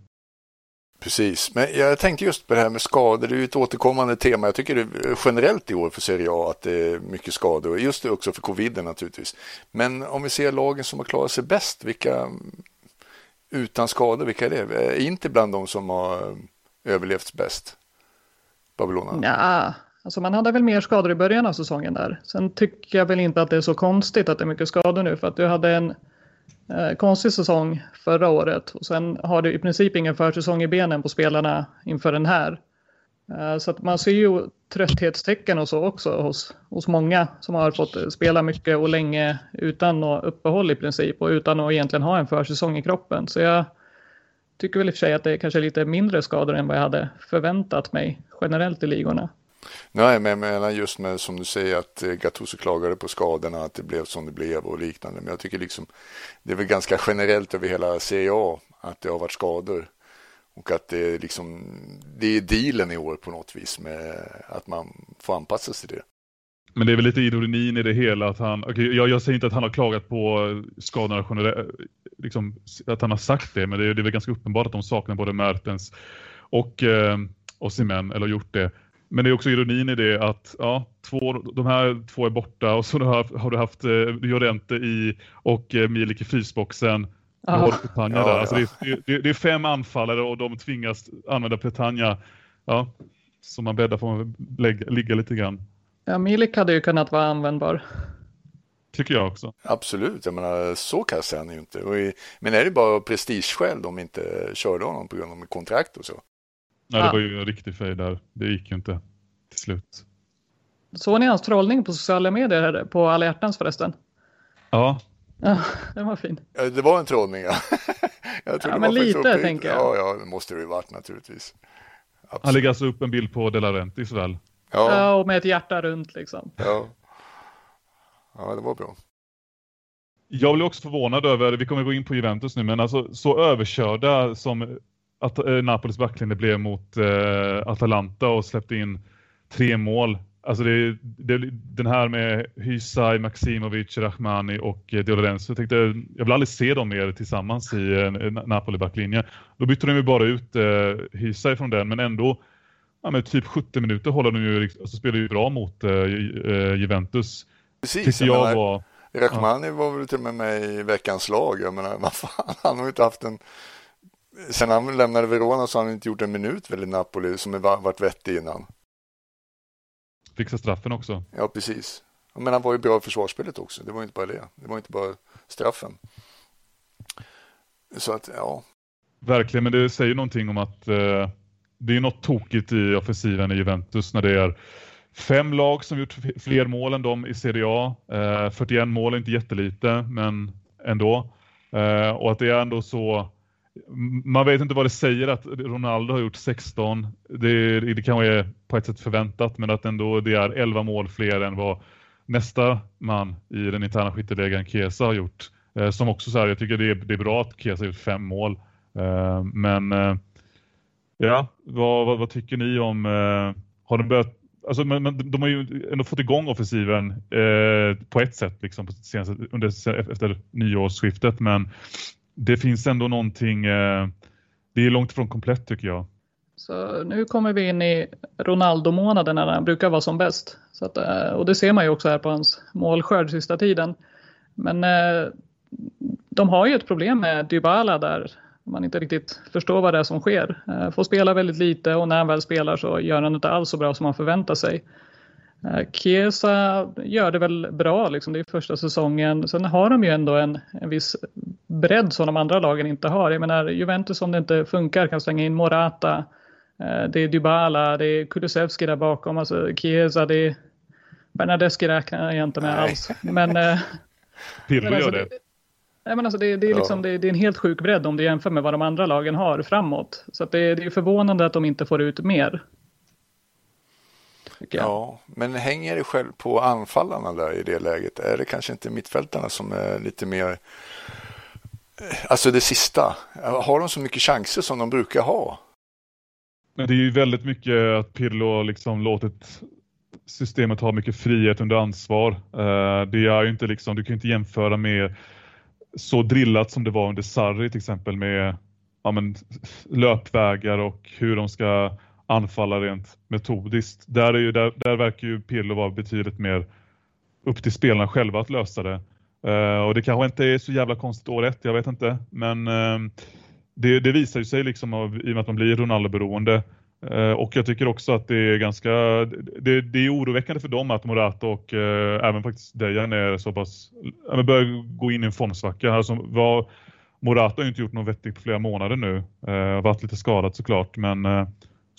Precis, men jag tänkte just på det här med skador. Det är ju ett återkommande tema. Jag tycker det generellt i år för Serie A att det är mycket skador. Just det också för coviden naturligtvis. Men om vi ser lagen som har klarat sig bäst, vilka utan skador, vilka är det? Är inte bland de som har eh, överlevt bäst? Babylona? Ja, alltså man hade väl mer skador i början av säsongen där. Sen tycker jag väl inte att det är så konstigt att det är mycket skador nu för att du hade en eh, konstig säsong förra året och sen har du i princip ingen försäsong i benen på spelarna inför den här. Eh, så att man ser ju trötthetstecken och så också hos, hos många som har fått spela mycket och länge utan något uppehåll i princip och utan att egentligen ha en försäsong i kroppen. Så jag tycker väl i och för sig att det är kanske lite mindre skador än vad jag hade förväntat mig generellt i ligorna. Nej, men jag menar just med som du säger att eh, Gattuso klagade på skadorna, att det blev som det blev och liknande. Men jag tycker liksom det är väl ganska generellt över hela Serie A att det har varit skador. Och att det är liksom, det är dealen i år på något vis med att man får anpassa sig till det. Men det är väl lite ironin i det hela att han, okay, jag, jag säger inte att han har klagat på skadorna generellt, liksom, att han har sagt det, men det är, det är väl ganska uppenbart att de saknar både Mertens och eh, Osimhen, eller har gjort det. Men det är också ironin i det att ja, två, de här två är borta och så har, har du haft eh, Llorente i och eh, Milik i frysboxen. Ah. Ja, där. Alltså det, är, det, är fem anfallare och de tvingas använda Petagna. Ja, så man bäddar får man lägga, ligga lite grann. Ja, Milik hade ju kunnat vara användbar. Tycker jag också. Absolut, jag menar så kass är han ju inte. I, men är det bara prestigeskäl de inte körde honom på grund av kontrakt och så? Ja, det var ju en riktig fej där. Det gick ju inte till slut. Såg ni hans trollning på sociala medier på alla hjärtans förresten? Ja. Ja, den var fin. Ja, det var en trollning, ja. jag ja, men lite tänker jag. Ja, ja, det måste det ju varit naturligtvis. Absolut. Han lägger alltså upp en bild på De Laurentiis väl? Ja. ja, och med ett hjärta runt liksom. Ja. ja, det var bra. Jag blev också förvånad över, vi kommer gå in på Juventus nu, men alltså så överkörda som att eh, Napolis backlinje blev mot eh, Atalanta och släppte in tre mål. Alltså det, det, den här med Hysaj, Maximovic, Rahmani och eh, Di Lorenzo. Jag tänkte, jag vill aldrig se dem mer tillsammans i eh, Napoli backlinje. Då bytte de ju bara ut eh, Hysaj från den, men ändå ja, med typ 70 minuter håller de ju, alltså spelar ju bra mot eh, eh Juventus. Precis, jag, jag var... Rahmani ja. var väl till och med med i veckans lag. Jag menar, vad fan, han har ju inte haft en Sen han lämnade Verona så har han inte gjort en minut väl i Napoli som har varit vettig innan. Fixa straffen också. Ja, precis. Men han var ju bra i försvarsspelet också. Det var inte bara det. Det var inte bara straffen. Så att, ja. Verkligen, men det säger någonting om att eh, det är något tokigt i offensiven i Juventus när det är fem lag som gjort fler mål än de i Serie A. Eh, 41 mål är inte jättelite, men ändå. Eh, och att det är ändå så man vet inte vad det säger att Ronaldo har gjort 16. Det, det kanske är på ett sätt förväntat men att ändå det är 11 mål fler än vad nästa man i den interna skytteligan Kesa har gjort. Eh, som också så här, jag tycker det är, det är bra att Kesa har gjort fem mål. Eh, men eh, ja, vad, vad, vad, tycker ni om, eh, har de börjat Alltså, men, men, de har ju ändå fått igång offensiven eh, på ett sätt liksom, på senaste, under, efter nyårsskiftet men det finns ändå någonting, eh, det är långt ifrån komplett tycker jag. Så nu kommer vi in i Ronaldo-månaden när han brukar vara som bäst. Så att, eh, och det ser man ju också här på hans målskörd sista tiden. Men eh, de har ju ett problem med Dybala där man inte riktigt förstår vad det är som sker. Eh, får spela väldigt lite och när han väl spelar så gör han inte alls så bra som man förväntar sig. Eh, Chiesa gör det väl bra, liksom. det är första säsongen. Sen har de ju ändå en, en viss bredd som de andra lagen inte har. Jag menar, Juventus om det inte funkar kan slänga in Morata, eh, det är Dybala, det är Kulusevski där bakom, alltså Chiesa, det är Bernadeschi räknar jag inte med Nej. alls. Men, eh, Pirlo alltså, gör det. Nej, men alltså det, det, är liksom, det, det, är en helt sjuk bredd om du jämför med vad de andra lagen har framåt. Så det, det är förvånande att de inte får ut mer. Ja, men hänger det själv på anfallarna där i det läget? Är det kanske inte mittfältarna som är lite mer... Alltså det sista. Har de så mycket chanser som de brukar ha? Men det är ju väldigt mycket att Pirlo liksom låtit systemet ha mycket frihet under ansvar. Eh, det är ju inte liksom, du kan inte jämföra med så drillat som det var under Sarri till exempel med ja, men, löpvägar och hur de ska anfalla rent metodiskt. Där, är ju, där, där verkar ju Pirlo vara betydligt mer upp till spelarna själva att lösa det. Uh, och det kanske inte är så jävla konstigt år ett, jag vet inte. Men uh, det, det, visar ju sig liksom av, i och med att man blir Ronaldo-beroende. Uh, och jag tycker också att det är ganska, det, det är oroväckande för dem att Morata och eh, även faktiskt Dejan är så pass, ja, börjar gå in i en formsvacka. Alltså, Morata har ju inte gjort något vettigt på flera månader nu. Uh, varit lite skadad såklart, men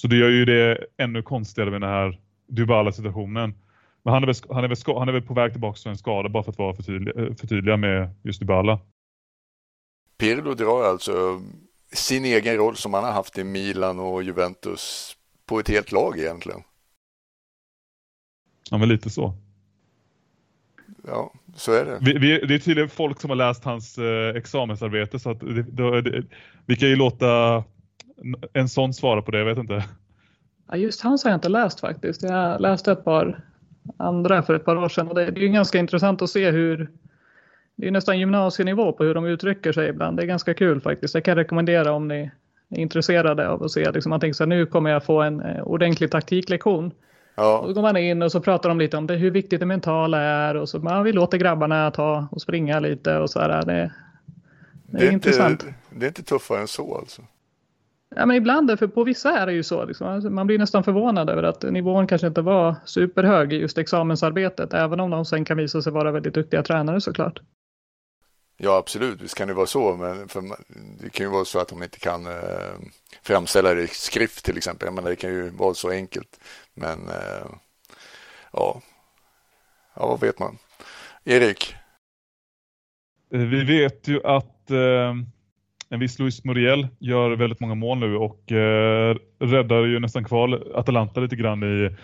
så det gör ju det ännu konstigare med den här Dybala-situationen. Men han är, väl, han, är väl, han är väl på väg tillbaka från en skada bara för att vara förtydliga, eh, förtydliga med just Dybala. Pirlo drar alltså sin egen roll som han har haft i Milan och Juventus på ett helt lag egentligen. Ja, men lite så. Ja, så är det. Vi, vi, det är tydligen folk som har läst hans eh, examensarbete så att det, det, vi kan ju låta en sån svara på det, jag vet inte. Ja, just hans har jag inte läst faktiskt. Jag läste ett par andra för ett par år sedan och det är ju ganska intressant att se hur det är nästan gymnasienivå på hur de uttrycker sig ibland. Det är ganska kul faktiskt. Jag kan rekommendera om ni är intresserade av att se. Liksom man tänker så här, nu kommer jag få en eh, ordentlig taktiklektion. Ja. Och då går man in och så pratar de lite om det, hur viktigt det mentala är och så man, vi låter grabbarna ta och springa lite och så här. Det, det, det är, är intressant. Inte, det är inte tuffare än så alltså. Ja, men ibland, för på vissa är det ju så. Liksom. Alltså, man blir nästan förvånad över att nivån kanske inte var superhög i just examensarbetet, även om de sen kan visa sig vara väldigt duktiga tränare såklart. Ja, absolut, visst kan det vara så, men det kan ju vara så att de inte kan eh, framställa det i skrift till exempel. Jag menar, det kan ju vara så enkelt, men eh, ja, ja, vad vet man? Erik? Vi vet ju att eh en viss Luis Muriel gör väldigt många mål nu och eh, räddar ju nästan kvar Atalanta lite grann i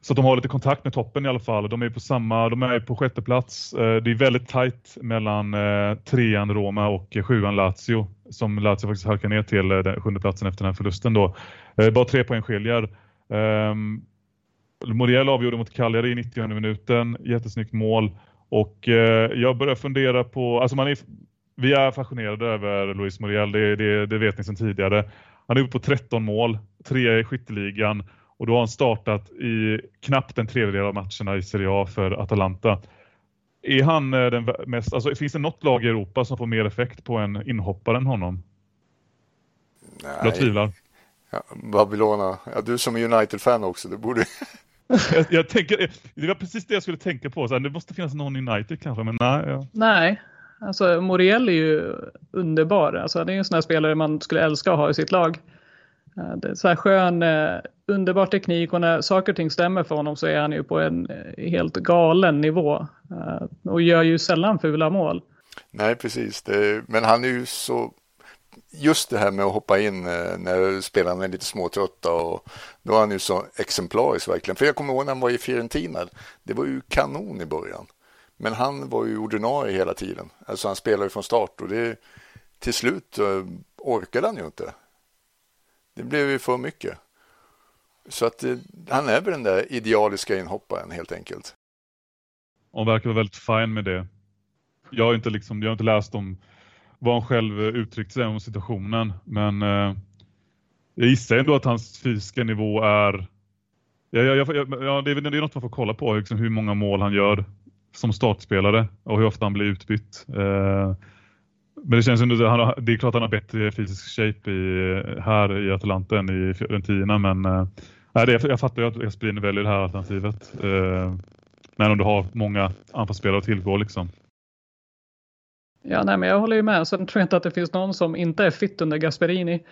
så att de har lite kontakt med toppen i alla fall. De är på samma, de är på sjätte plats. Eh, det är väldigt tajt mellan eh, trean Roma och sjuan Lazio som Lazio faktiskt halkar ner till eh, den sjunde platsen efter den här förlusten då. Eh, bara tre poäng skiljer. Ehm, Muriel avgjorde mot Cagliari i 90 minuten, jättesnyggt mål och eh, jag börjar fundera på, alltså man är vi är fascinerade över Luis Muriel, det, det, det vet ni sedan tidigare. Han är uppe på 13 mål, tre i skytteligan och då har han startat i knappt en tredjedel av matcherna i Serie A för Atalanta. Är han eh, den mest, alltså finns det något lag i Europa som får mer effekt på en inhoppare än honom? Nej. Jag tvivlar. Ja, Babylona, ja, du som är United-fan också, det borde... jag, jag, tänker, det var precis det jag skulle tänka på, så här, det måste finnas någon United kanske, men nej. Ja. Nej, Alltså Moriel är ju underbar. Alltså, det är en sån här spelare man skulle älska att ha i sitt lag. Eh, det är så här skön, eh, underbar teknik och när saker och ting stämmer för honom så är han ju på en eh, helt galen nivå. Och gör ju sällan fula mål. Nej, precis. Det, men han är ju så... Just det här med att hoppa in när spelarna är lite småtrötta och då är han ju så exemplarisk verkligen. För jag kommer ihåg när han var i Fiorentina. Det var ju kanon i början. Men han var ju ordinarie hela tiden. Alltså han spelade ju från start och det, till slut eh, orkade han ju inte. Det blev ju för mycket. Så att det, han är väl den där idealiska inhopparen helt enkelt. Han verkar vara väldigt fin med det. Jag har inte, liksom, jag har inte läst om vad han själv eh, uttryckt sig om situationen. Men eh, jag gissar ändå att hans fysiska nivå är Ja, ja, ja, ja, det, är, det är något man får kolla på, liksom, hur många mål han gör som startspelare och hur ofta han blir utbytt. Eh, men det känns ändå, han har, det är klart att han har bättre fysisk shape i, här i Atalanta än i Fiorentina men eh, nej, det, jag fattar ju att Gasperini väljer det här alternativet. Eh, men om du har många anfallsspelare att tillgå liksom. Ja, nej, men jag håller ju med. Sen tror jag inte att det finns någon som inte är fit under Gasperini.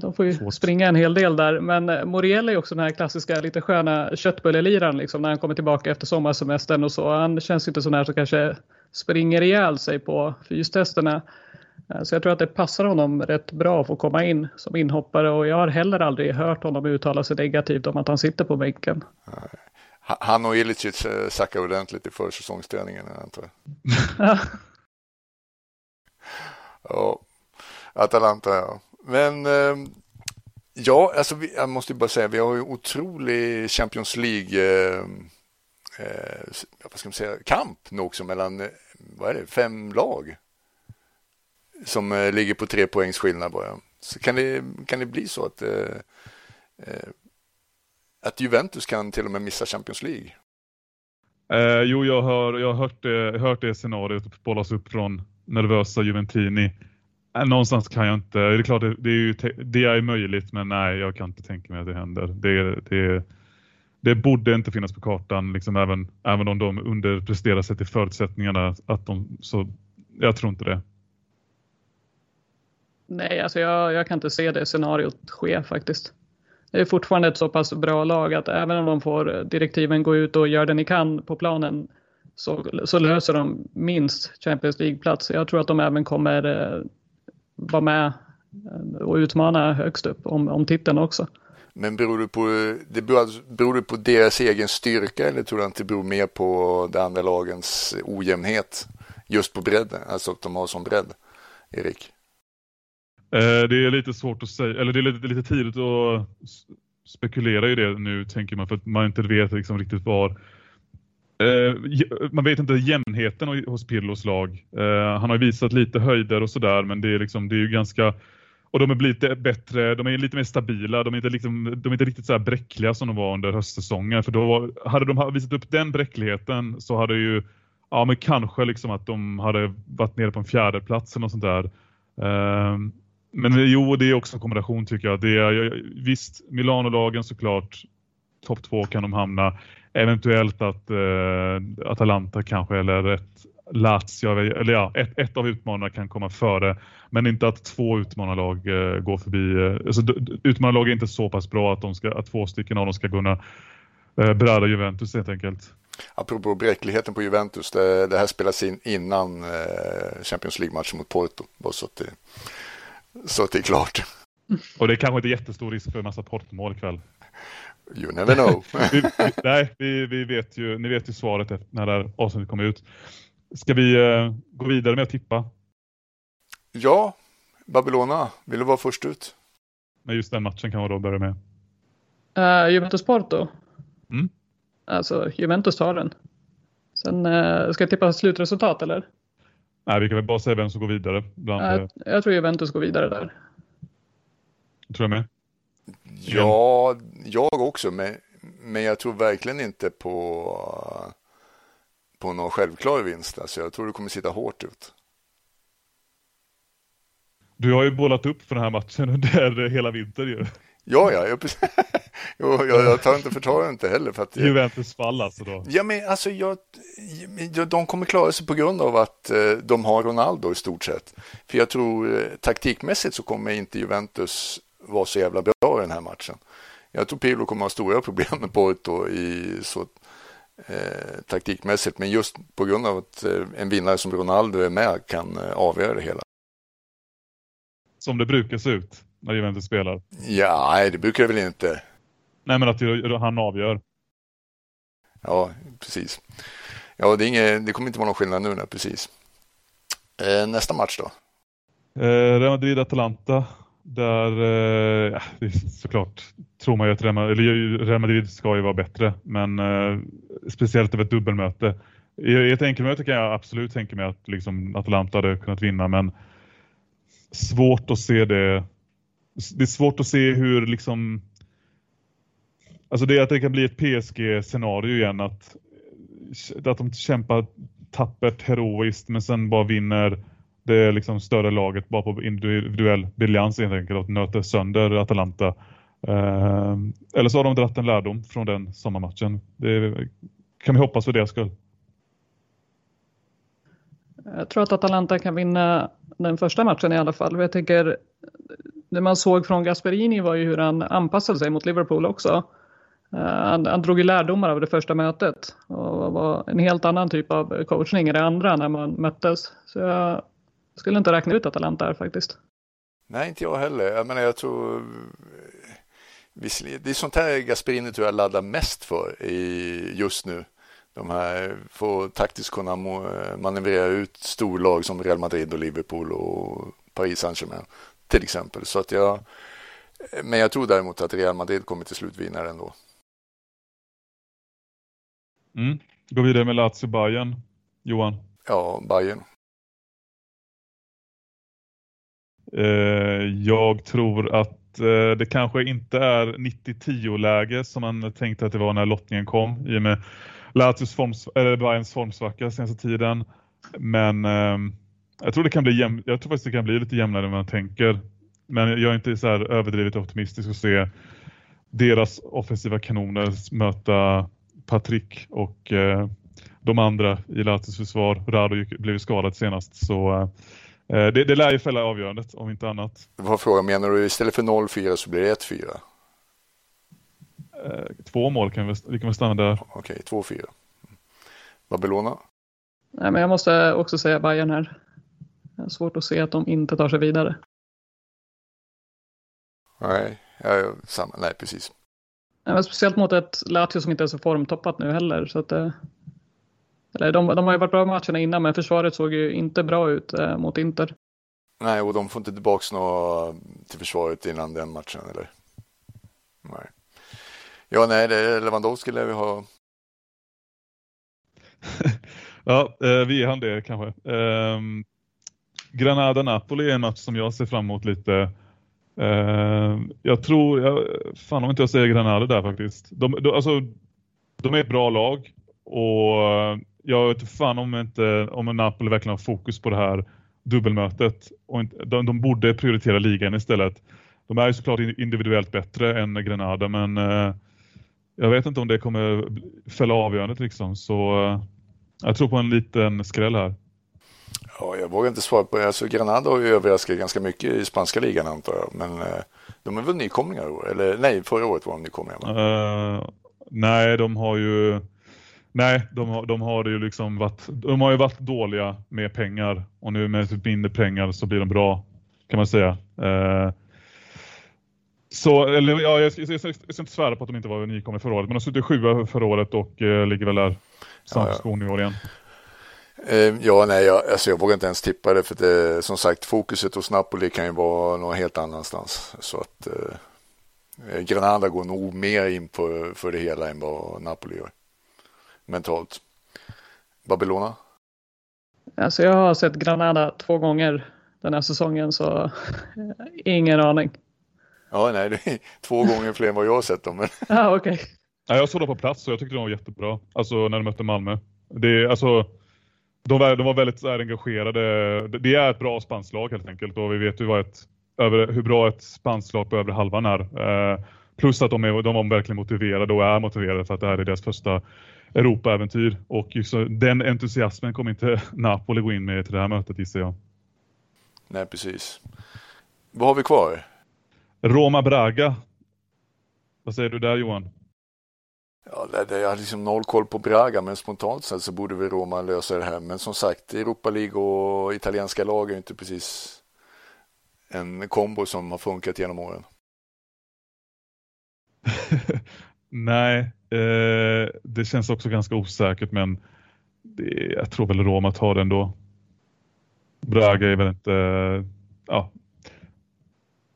De får ju Svårt. springa en hel del där. Men eh, Moriel är också den här klassiska lite sköna köttbulleliran liksom, när han kommer tillbaka efter sommarsemestern och så. Han känns inte sån här som kanske springer ihjäl sig på fystesterna. Eh, så jag tror att det passar honom rätt bra att få komma in som inhoppare och jag har heller aldrig hört honom uttala sig negativt om att han sitter på bänken. Han och Ilicic eh, sackar ordentligt i försäsongsträningen antar jag. ja, Atalanta ja. Men ehm, ja, alltså vi, jag måste bara säga, vi har ju otrolig Champions League ehm, eh, eh, vad ska man säga, kamp nu också mellan, eh, vad är det, fem lag. som eh, ligger på tre poängs skillnad bara. Så kan det, kan det bli så att, eh, eh, att Juventus kan till och med missa Champions League? Eh, jo, jag har, jag har hört, det, hört det scenariot bollas upp från nervösa Juventini. Äh, någonstans kan jag inte. Det är klart, det, det är, ju, det är möjligt, men nej, jag kan inte tänka mig att det händer. Det, det, det borde inte finnas på kartan, liksom även, även om de underpresterar sig till förutsättningarna. Att de, så, jag tror inte det. Nej, alltså jag, jag kan inte se det scenariot ske faktiskt. Det är fortfarande ett så pass bra lag att även om de får direktiven gå ut och gör det ni kan på planen så, så löser de minst Champions League-plats. Jag tror att de även kommer eh, vara med eh, och utmana högst upp om, om titeln också. Men beror det, på, det beror, alltså, beror det på deras egen styrka eller tror du att det beror mer på de andra lagens ojämnhet? Just på bredden, alltså att de har sån bredd, Erik? Eh, det är lite svårt att säga, eller det är lite, lite tidigt att spekulera i det nu tänker man för att man inte vet liksom riktigt var Eh, man vet inte jämnheten hos Pirlos lag. Eh, han har visat lite höjder och sådär men det är, liksom, det är ju ganska och de är lite bättre, de är lite mer stabila, de är inte, liksom, de är inte riktigt så här bräckliga som de var under höstsäsongen. För då var, hade de visat upp den bräckligheten så hade ju, ja men kanske liksom att de hade varit nere på en fjärde plats eller något sånt där. Ehm, men jo, det är också en kombination tycker jag. Det är, visst, Milano-lagen såklart, topp två kan de hamna. Eventuellt att eh, Atalanta kanske eller ett Lazio, eller ja, ett, ett av utmanarna kan komma före. Men inte att två utmanarlag eh, går förbi. Eh, alltså, utmanarlag är inte så pass bra att, de ska, att två stycken av dem ska kunna eh, bräda Juventus helt enkelt. Apropå bräckligheten på Juventus, det, det här spelas in innan eh, Champions League-matchen mot Porto. Bara så att det så att det är klart. Och det är kanske inte jättestor risk för en massa portmål ikväll. You never know. vi, vi, nej, vi, vi vet ju, ni vet ju svaret när det här avsnittet kommer ut. Ska vi uh, gå vidare med att tippa? Ja, Babylona, vill du vara först ut? Men just den matchen kan vi då börja med. Uh, Juventus-Porto? Mm. Alltså, Juventus tar den. Sen uh, ska jag tippa slutresultat eller? Nej, vi kan väl bara säga vem som går vidare. Bland, jag, jag tror Juventus går vidare där. Tror jag med. Ja, jag också, men, men jag tror verkligen inte på, på någon självklar vinst. Alltså, jag tror det kommer sitta hårt ut. Du har ju bollat upp för den här matchen under hela vintern ju. Ja, ja, jag, jo, jag, jag tar inte förtar inte heller. För att, Juventus fall alltså då? Ja, men alltså jag, de kommer klara sig på grund av att eh, de har Ronaldo i stort sett. För jag tror eh, taktikmässigt så kommer inte Juventus vara så jävla bra i den här matchen. Jag tror Pirlo kommer ha stora problem med Porto i så eh, taktikmässigt, men just på grund av att eh, en vinnare som Ronaldo är med kan eh, avgöra det hela. Som det brukar se ut när Juventus spelar? Ja, nej, det brukar det väl inte. Nej, men att han avgör. Ja, precis. Ja, det, inget, det kommer inte vara någon skillnad nu, nej, precis. Eh, nästa match då? Eh, Real Madrid-Atalanta. Där, eh, såklart tror man ju att Real Madrid, Real Madrid ska ju vara bättre, men eh, speciellt över ett dubbelmöte. I ett enkelmöte kan jag absolut tänka mig att liksom, Atalanta hade kunnat vinna, men svårt att se det det är svårt att se hur liksom alltså det är att det kan bli ett PSG-scenario igen att, att de kämpar tappert, heroiskt men sen bara vinner det liksom större laget bara på individuell briljans helt enkelt och nöter sönder Atalanta. Eh, eller så har de dratt en lärdom från den sommarmatchen. Det kan vi hoppas för deras skull. Jag tror att Atalanta kan vinna den första matchen i alla fall. Jag tycker det man såg från Gasperini var ju hur han anpassade sig mot Liverpool också. Eh, han, han drog ju lärdomar av det första mötet och var en helt annan typ av coachning i det andra när man möttes. Så jag skulle inte räkna ut Atalanta här faktiskt. Nej, inte jag heller. Jag menar, jag tror det är sånt här Gasperini tror jag laddar mest för i, just nu. De här får taktiskt kunna manövrera ut storlag som Real Madrid och Liverpool och Paris Saint-Germain till exempel. Så att jag, men jag tror däremot att Real Madrid kommer till slut vinna ändå. Mm. Gå vidare med Lazio Bayern. Johan? Ja, Bayern. Eh, jag tror att eh, det kanske inte är 90-10 läge som man tänkte att det var när lottningen kom i och med Lazios forms, eller Bayerns formsvacka senaste tiden. Men ehm, jag tror det kan bli jäm, jag tror faktiskt det kan bli lite jämnare än man tänker. Men jag är inte så här överdrivet optimistisk att se deras offensiva kanoner möta Patrick och eh, de andra i Latus försvar. Rado blev skadad senast så eh, det, det lär ju fälla avgörandet om inte annat. Var frågan, menar du istället för 0-4 så blir det 1-4? Eh, två mål kan vi, vi kan väl stanna där. Okej, 2-4. Babylona? Nej, men jag måste också säga Bayern här. Svårt att se att de inte tar sig vidare. Nej, jag, samma, nej precis. Nej, speciellt mot ett Lazio som inte är så formtoppat nu heller. Så att, eh, eller de, de har ju varit bra matcherna innan men försvaret såg ju inte bra ut eh, mot Inter. Nej, och de får inte tillbaka något till försvaret innan den matchen eller? Nej. Ja, nej, det är Lewandowski lär vi ha. ja, eh, vi är han det kanske. Eh, Granada-Napoli är en match som jag ser fram emot lite. Uh, jag tror, jag, fan om inte jag säger Granada där faktiskt. De, de, alltså, de är ett bra lag och jag vet fan om inte om Napoli verkligen har fokus på det här dubbelmötet. Och inte, de, de borde prioritera ligan istället. De är ju såklart individuellt bättre än Granada men uh, jag vet inte om det kommer fälla avgörandet liksom. Så uh, jag tror på en liten skräll här. Ja, jag vågar inte svara på det. Alltså, Granada har ju överraskat ganska mycket i spanska ligan antar jag. Men eh, de är väl nykomlingar i år? Eller nej, förra året var de nykomlingar. Uh, nej, de har ju... Nej, de har, de har ju liksom varit, de har ju varit dåliga med pengar och nu med typ mindre pengar så blir de bra kan man säga. Uh, så, eller, ja, jag, jag, jag, jag, ska inte svära på att de inte var nykomlingar förra året, men de slutade sjua förra året och uh, ligger väl där samma ja, ja. igen. Eh, ja, nej, jag, alltså jag vågar inte ens tippa det för det, som sagt fokuset hos Napoli kan ju vara någon helt annanstans. Så att eh, Granada går nog mer in på, för det hela än vad Napoli gör mentalt. Babylona? Alltså jag har sett Granada två gånger den här säsongen så ingen aning. Ja, nej, det är två gånger fler än vad jag har sett dem. Men... ah, okay. ja, jag såg dem på plats och jag tyckte de var jättebra. Alltså när de mötte Malmö. Det är alltså de var, de var väldigt så här, engagerade. Det är ett bra spanskt lag helt enkelt och vi vet ju vad ett, över, hur bra ett spanskt lag på övre halvan är. Eh, plus att de, är, de var verkligen motiverade och är motiverade för att det här är deras första Europa-äventyr. Och just, den entusiasmen kommer inte Napoli gå in med till det här mötet gissar jag. Nej, precis. Vad har vi kvar? Roma-Braga. Vad säger du där Johan? Ja, det, jag har liksom noll koll på Braga, men spontant sett så borde vi Roma lösa det här. Men som sagt, Europa League och italienska lag är inte precis en kombo som har funkat genom åren. Nej, eh, det känns också ganska osäkert, men det, jag tror väl Roma tar det ändå. Braga är väl inte, ja,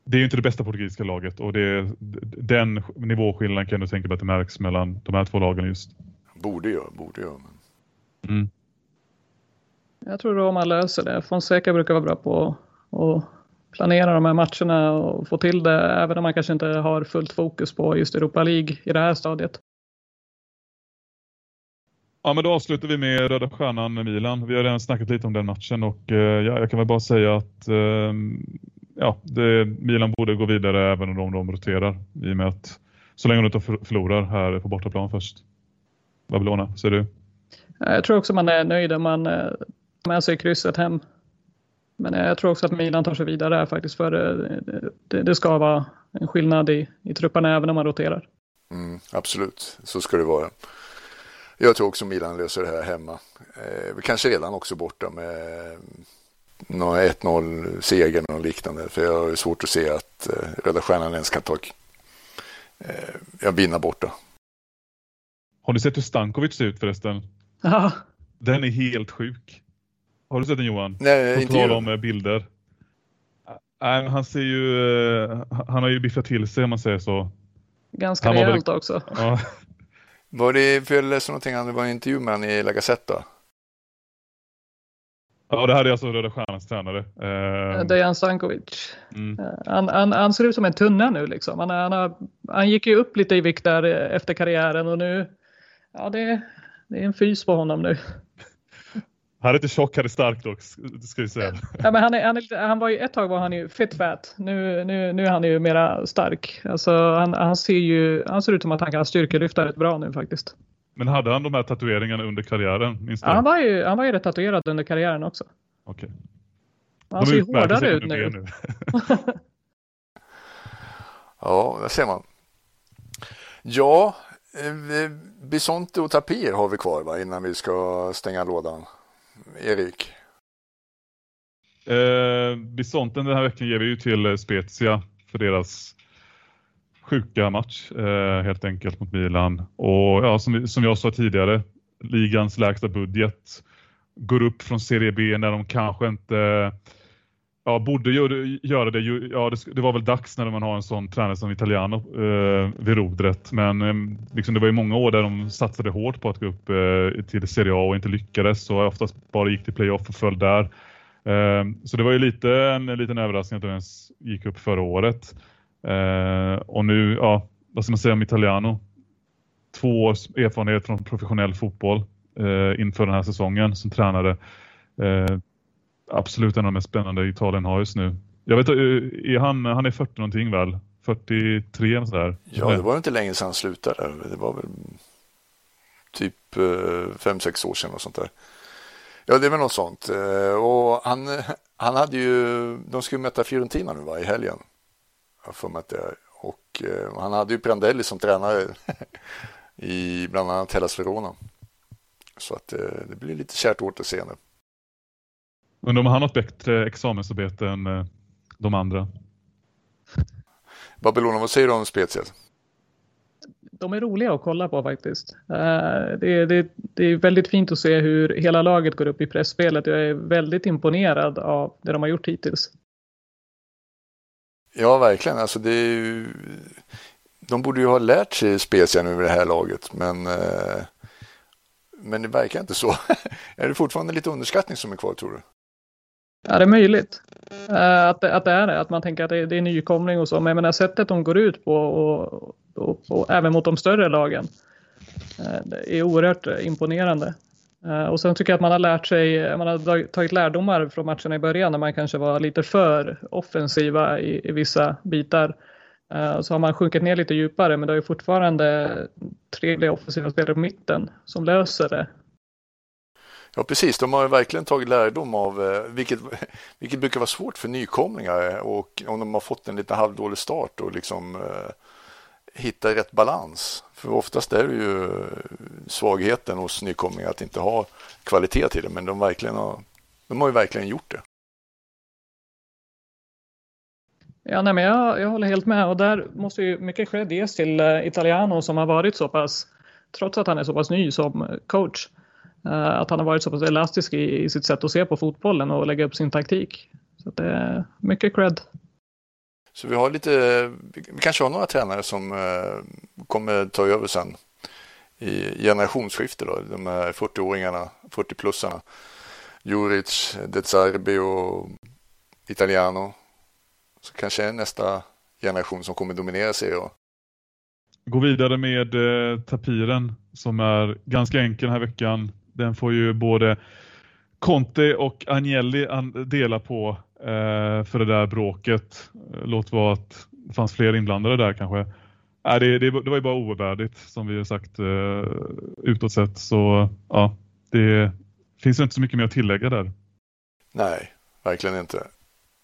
det är ju inte det bästa portugisiska laget och det, den nivåskillnaden kan du tänka mig att det märks mellan de här två lagen just. Borde jag, borde jag. Mm. Jag tror Roma löser det. Fonseca brukar vara bra på att planera de här matcherna och få till det även om man kanske inte har fullt fokus på just Europa League i det här stadiet. Ja, men då avslutar vi med Röda Stjärnan Milan. Vi har redan snackat lite om den matchen och eh, ja, jag kan väl bara säga att eh, ja, det, Milan borde gå vidare även om de roterar i och med att så länge de inte förlorar här på bortaplan först. Babylona, ser du? Jag tror också man är nöjd om man tar med sig krysset hem. Men jag tror också att Milan tar sig vidare här faktiskt för det, det ska vara en skillnad i, i trupperna även om man roterar. Mm, absolut, så ska det vara. Jag tror också Milan löser det här hemma. Eh, kanske redan också borta med någon 1-0 seger eller liknande. För jag har svårt att se att eh, Röda Stjärnan ens kan ta eh, vinna borta. Har du sett hur Stankovic ser ut förresten? Ja. Den är helt sjuk. Har du sett den Johan? Nej, På inte tal om jag. bilder. Nej, han ser ju, eh, han har ju biffat till sig om man säger så. Ganska rejält också. Ja. Var det, för jag läste någonting, det var en intervju med honom i La Gazzetta. Ja, det här är alltså Röda Stjärnans tränare. Eh... Dejan Stankovic. Mm. Eh, han, han, han, ser ut som en tunna nu liksom. Han, han, har, han gick ju upp lite i vikt där efter karriären och nu, ja det, det är en fys på honom nu. Han är inte tjock, han är stark dock, ska vi säga. Ja, men han, är, han, är, han var ju, ett tag var han ju fit fat. Nu, nu, nu är han ju mera stark. Alltså, han, han, ser ju, han ser ut som att han kan styrkelyfta rätt bra nu faktiskt. Men hade han de här tatueringarna under karriären? Minst ja, han, var ju, han var ju rätt tatuerad under karriären också. Okej. Okay. Han ser hårdare ut nu. nu. ja, där ser man. Ja, eh, Bisonte och Tapir har vi kvar va, innan vi ska stänga lådan. Erik? Eh, Bisonten den här veckan ger vi ju till eh, Spezia för deras sjuka match eh, helt enkelt mot Milan. Och ja, som, som jag sa tidigare, ligans lägsta budget går upp från Serie B när de kanske inte ja, borde göra det. Ja, det, det, var väl dags när man har en sån tränare som Italiano eh, vid rodret. Men eh, liksom, det var ju många år där de satsade hårt på att gå upp eh, till Serie A och inte lyckades. Och oftast bara gick till playoff och föll där. Eh, så det var ju lite en, liten överraskning att de ens gick upp förra året. Eh, och nu, ja, vad ska man säga om Italiano? Två års erfarenhet från professionell fotboll eh, inför den här säsongen som tränare eh, absolut en av de mest spännande Italien har just nu. Jag vet eh, är han, han är 40 någonting väl? 43 eller sådär. Ja, det var inte länge sedan han slutade. Det var väl typ eh, 5-6 år sedan och sånt där. Ja, det är väl något sånt. Eh, och han, han hade ju, de skulle möta Fiorentina nu va, i helgen. Jag får mig det Och han hade ju Prandelli som tränare i bland annat Hellas Verona. Så att det blir lite kärt återseende. Undrar om han har ett bättre examensarbete än eh, de andra. Babylona, vad säger du om Spezia? De är roliga att kolla på faktiskt. Eh, det, det, det, är väldigt fint att se hur hela laget går upp i pressspelet. Jag är väldigt imponerad av det de har gjort hittills. Ja, verkligen. Alltså det ju... De borde ju ha lärt sig Spezia nu i det här laget, men, eh, men det verkar inte så. är det fortfarande lite underskattning som är kvar, tror du? Ja, det är möjligt eh, att, det, att det är det. Att man tänker att det, det är nykomling och så. Men jag menar sättet de går ut på och, och, och även mot de större lagen eh, det är oerhört imponerande. Eh, och sen tycker jag att man har lärt sig, man har tagit lärdomar från matcherna i början när man kanske var lite för offensiva i, i vissa bitar. Så har man sjunkit ner lite djupare men det är fortfarande trevliga offensiva spelare på mitten som löser det Ja, precis. De har verkligen tagit lärdom av, eh, vilket, vilket brukar vara svårt för nykomlingar eh, och om de har fått en lite halvdålig start och liksom eh, hitta rätt balans. För oftast är det ju eh, svagheten hos nykomlingar att inte ha kvalitet till det, men de, verkligen har, de har ju verkligen gjort det. Ja, nej, men jag, jag håller helt med och där måste ju mycket cred ges till Italiano som har varit så pass, trots att han är så pass ny som coach, att han har varit så pass elastisk i, i sitt sätt att se på fotbollen och lägga upp sin taktik. Så det är mycket cred. Så vi har lite, vi kanske har några tränare som eh, kommer ta över sen i generationsskifte då, de här 40-åringarna, 40-plussarna. Juric, De Zerbi och Italiano. Så kanske är nästa generation som kommer dominera serien. Gå vidare med eh, tapiren som är ganska enkel den här veckan. Den får ju både Conte och Agnelli dela på eh, för det där bråket. Låt vara att det fanns fler inblandade där kanske. Äh, det, det, det var ju bara ovärdigt som vi har sagt eh, utåt sett. Så ja, det finns inte så mycket mer att tillägga där. Nej, verkligen inte.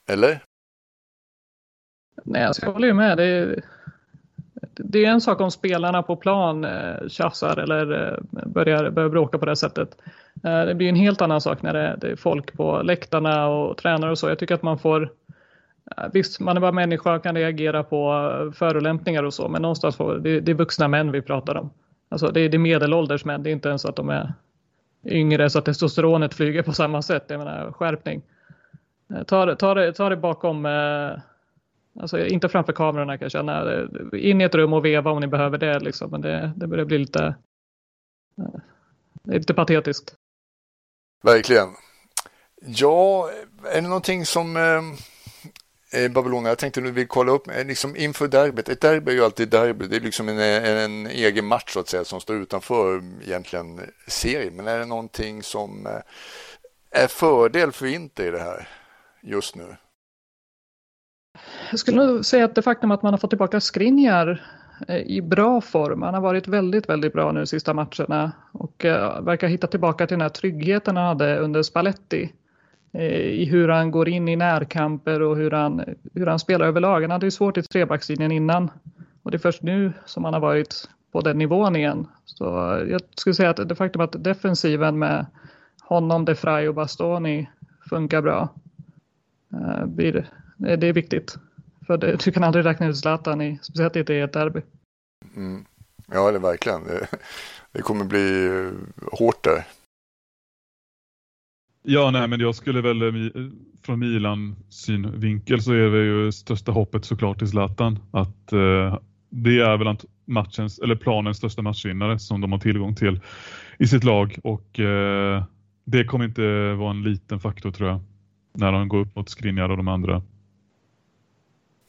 Eller? Nej, jag håller ju med. Det, det är en sak om spelarna på plan eh, tjafsar eller eh, börjar, börjar bråka på det sättet. Eh, det blir en helt annan sak när det, det är folk på läktarna och tränare och så. Jag tycker att man får Visst, man är bara människa och kan reagera på förolämpningar och så, men någonstans får, det, det är vuxna män vi pratar om. Alltså det, det är medelålders män, det är inte ens att de är yngre så att testosteronet flyger på samma sätt. Jag menar skärpning. Ta, ta, det, ta det bakom eh, Alltså inte framför kamerorna kan jag känna. In i ett rum och veva om ni behöver det. Liksom. Men det, det börjar bli lite, eh, lite patetiskt. Verkligen. Ja, är det någonting som eh, eh Babylon, jag tänkte nu vill kolla upp, eh, liksom inför derbyt, ett derby är ju alltid derby, det är liksom en, en egen match så att säga som står utanför egentligen serien, men är det någonting som eh, är fördel för Inter i det här just nu? Jag skulle nog säga att det faktum att man har fått tillbaka Skriniar eh, i bra form. Han har varit väldigt, väldigt bra nu de sista matcherna och eh, verkar hitta tillbaka till den här tryggheten han hade under Spalletti eh, i hur han går in i närkamper och hur han, hur han spelar överlag. Han hade ju svårt i trebackslinjen innan och det är först nu som han har varit på den nivån igen. Så jag skulle säga att det faktum att defensiven med honom, De Frey och Bastoni funkar bra blir det är viktigt. För det, du kan aldrig räkna ut Zlatan, i, speciellt inte i ett derby. Mm. Ja, det är verkligen. Det, det kommer bli eh, hårt där. Ja, nej, men jag skulle väl eh, från Milan synvinkel så är det ju största hoppet såklart till Zlatan. Att eh, det är väl matchens, eller planens största matchvinnare som de har tillgång till i sitt lag och eh, det kommer inte vara en liten faktor tror jag när de går upp mot Skriniar och de andra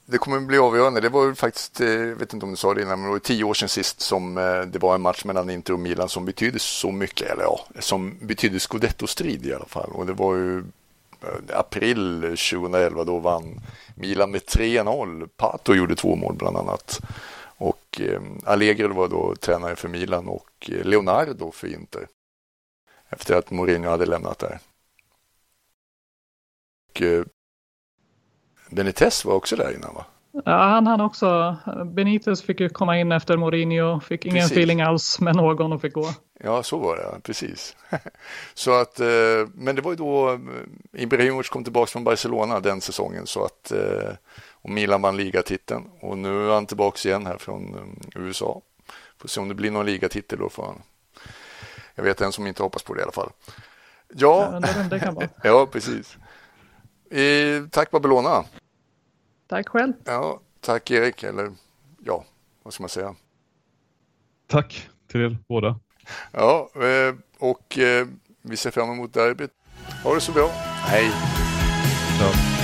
det kommer bli avgörande. Det var ju faktiskt, eh, jag vet inte om du sa det innan, men det var tio år sedan sist som eh, det var en match mellan Inter och Milan som betydde så mycket, eller ja, som betydde scudetto-strid i alla fall. Och det var ju eh, april 2011, då vann Milan med 3-0. Pato gjorde två mål bland annat. Och Allegri var då tränare för Milan och Leonardo för Inter. Efter att Mourinho hade lämnat där. Och, Benitez var också där innan va? Ja, han hann också. Benitez fick ju komma in efter Mourinho, fick ingen precis. feeling alls med någon och fick gå. Ja, så var det, precis. så att, eh, men det var ju då eh, Ibrahimovic kom tillbaka från Barcelona den säsongen så att eh, och Milan vann ligatiteln och nu är han tillbaka igen här från USA. Får se om det blir någon ligatitel då för. Jag vet en som inte hoppas på det i alla fall. Ja, ja det kan vara. ja precis. Eh, tack Babylona. Tack själv. Ja, tack Erik, eller ja, vad ska man säga? Tack till er båda. Ja, eh, och eh, vi ser fram emot derbyt. Ha det så bra. Hej. Ja.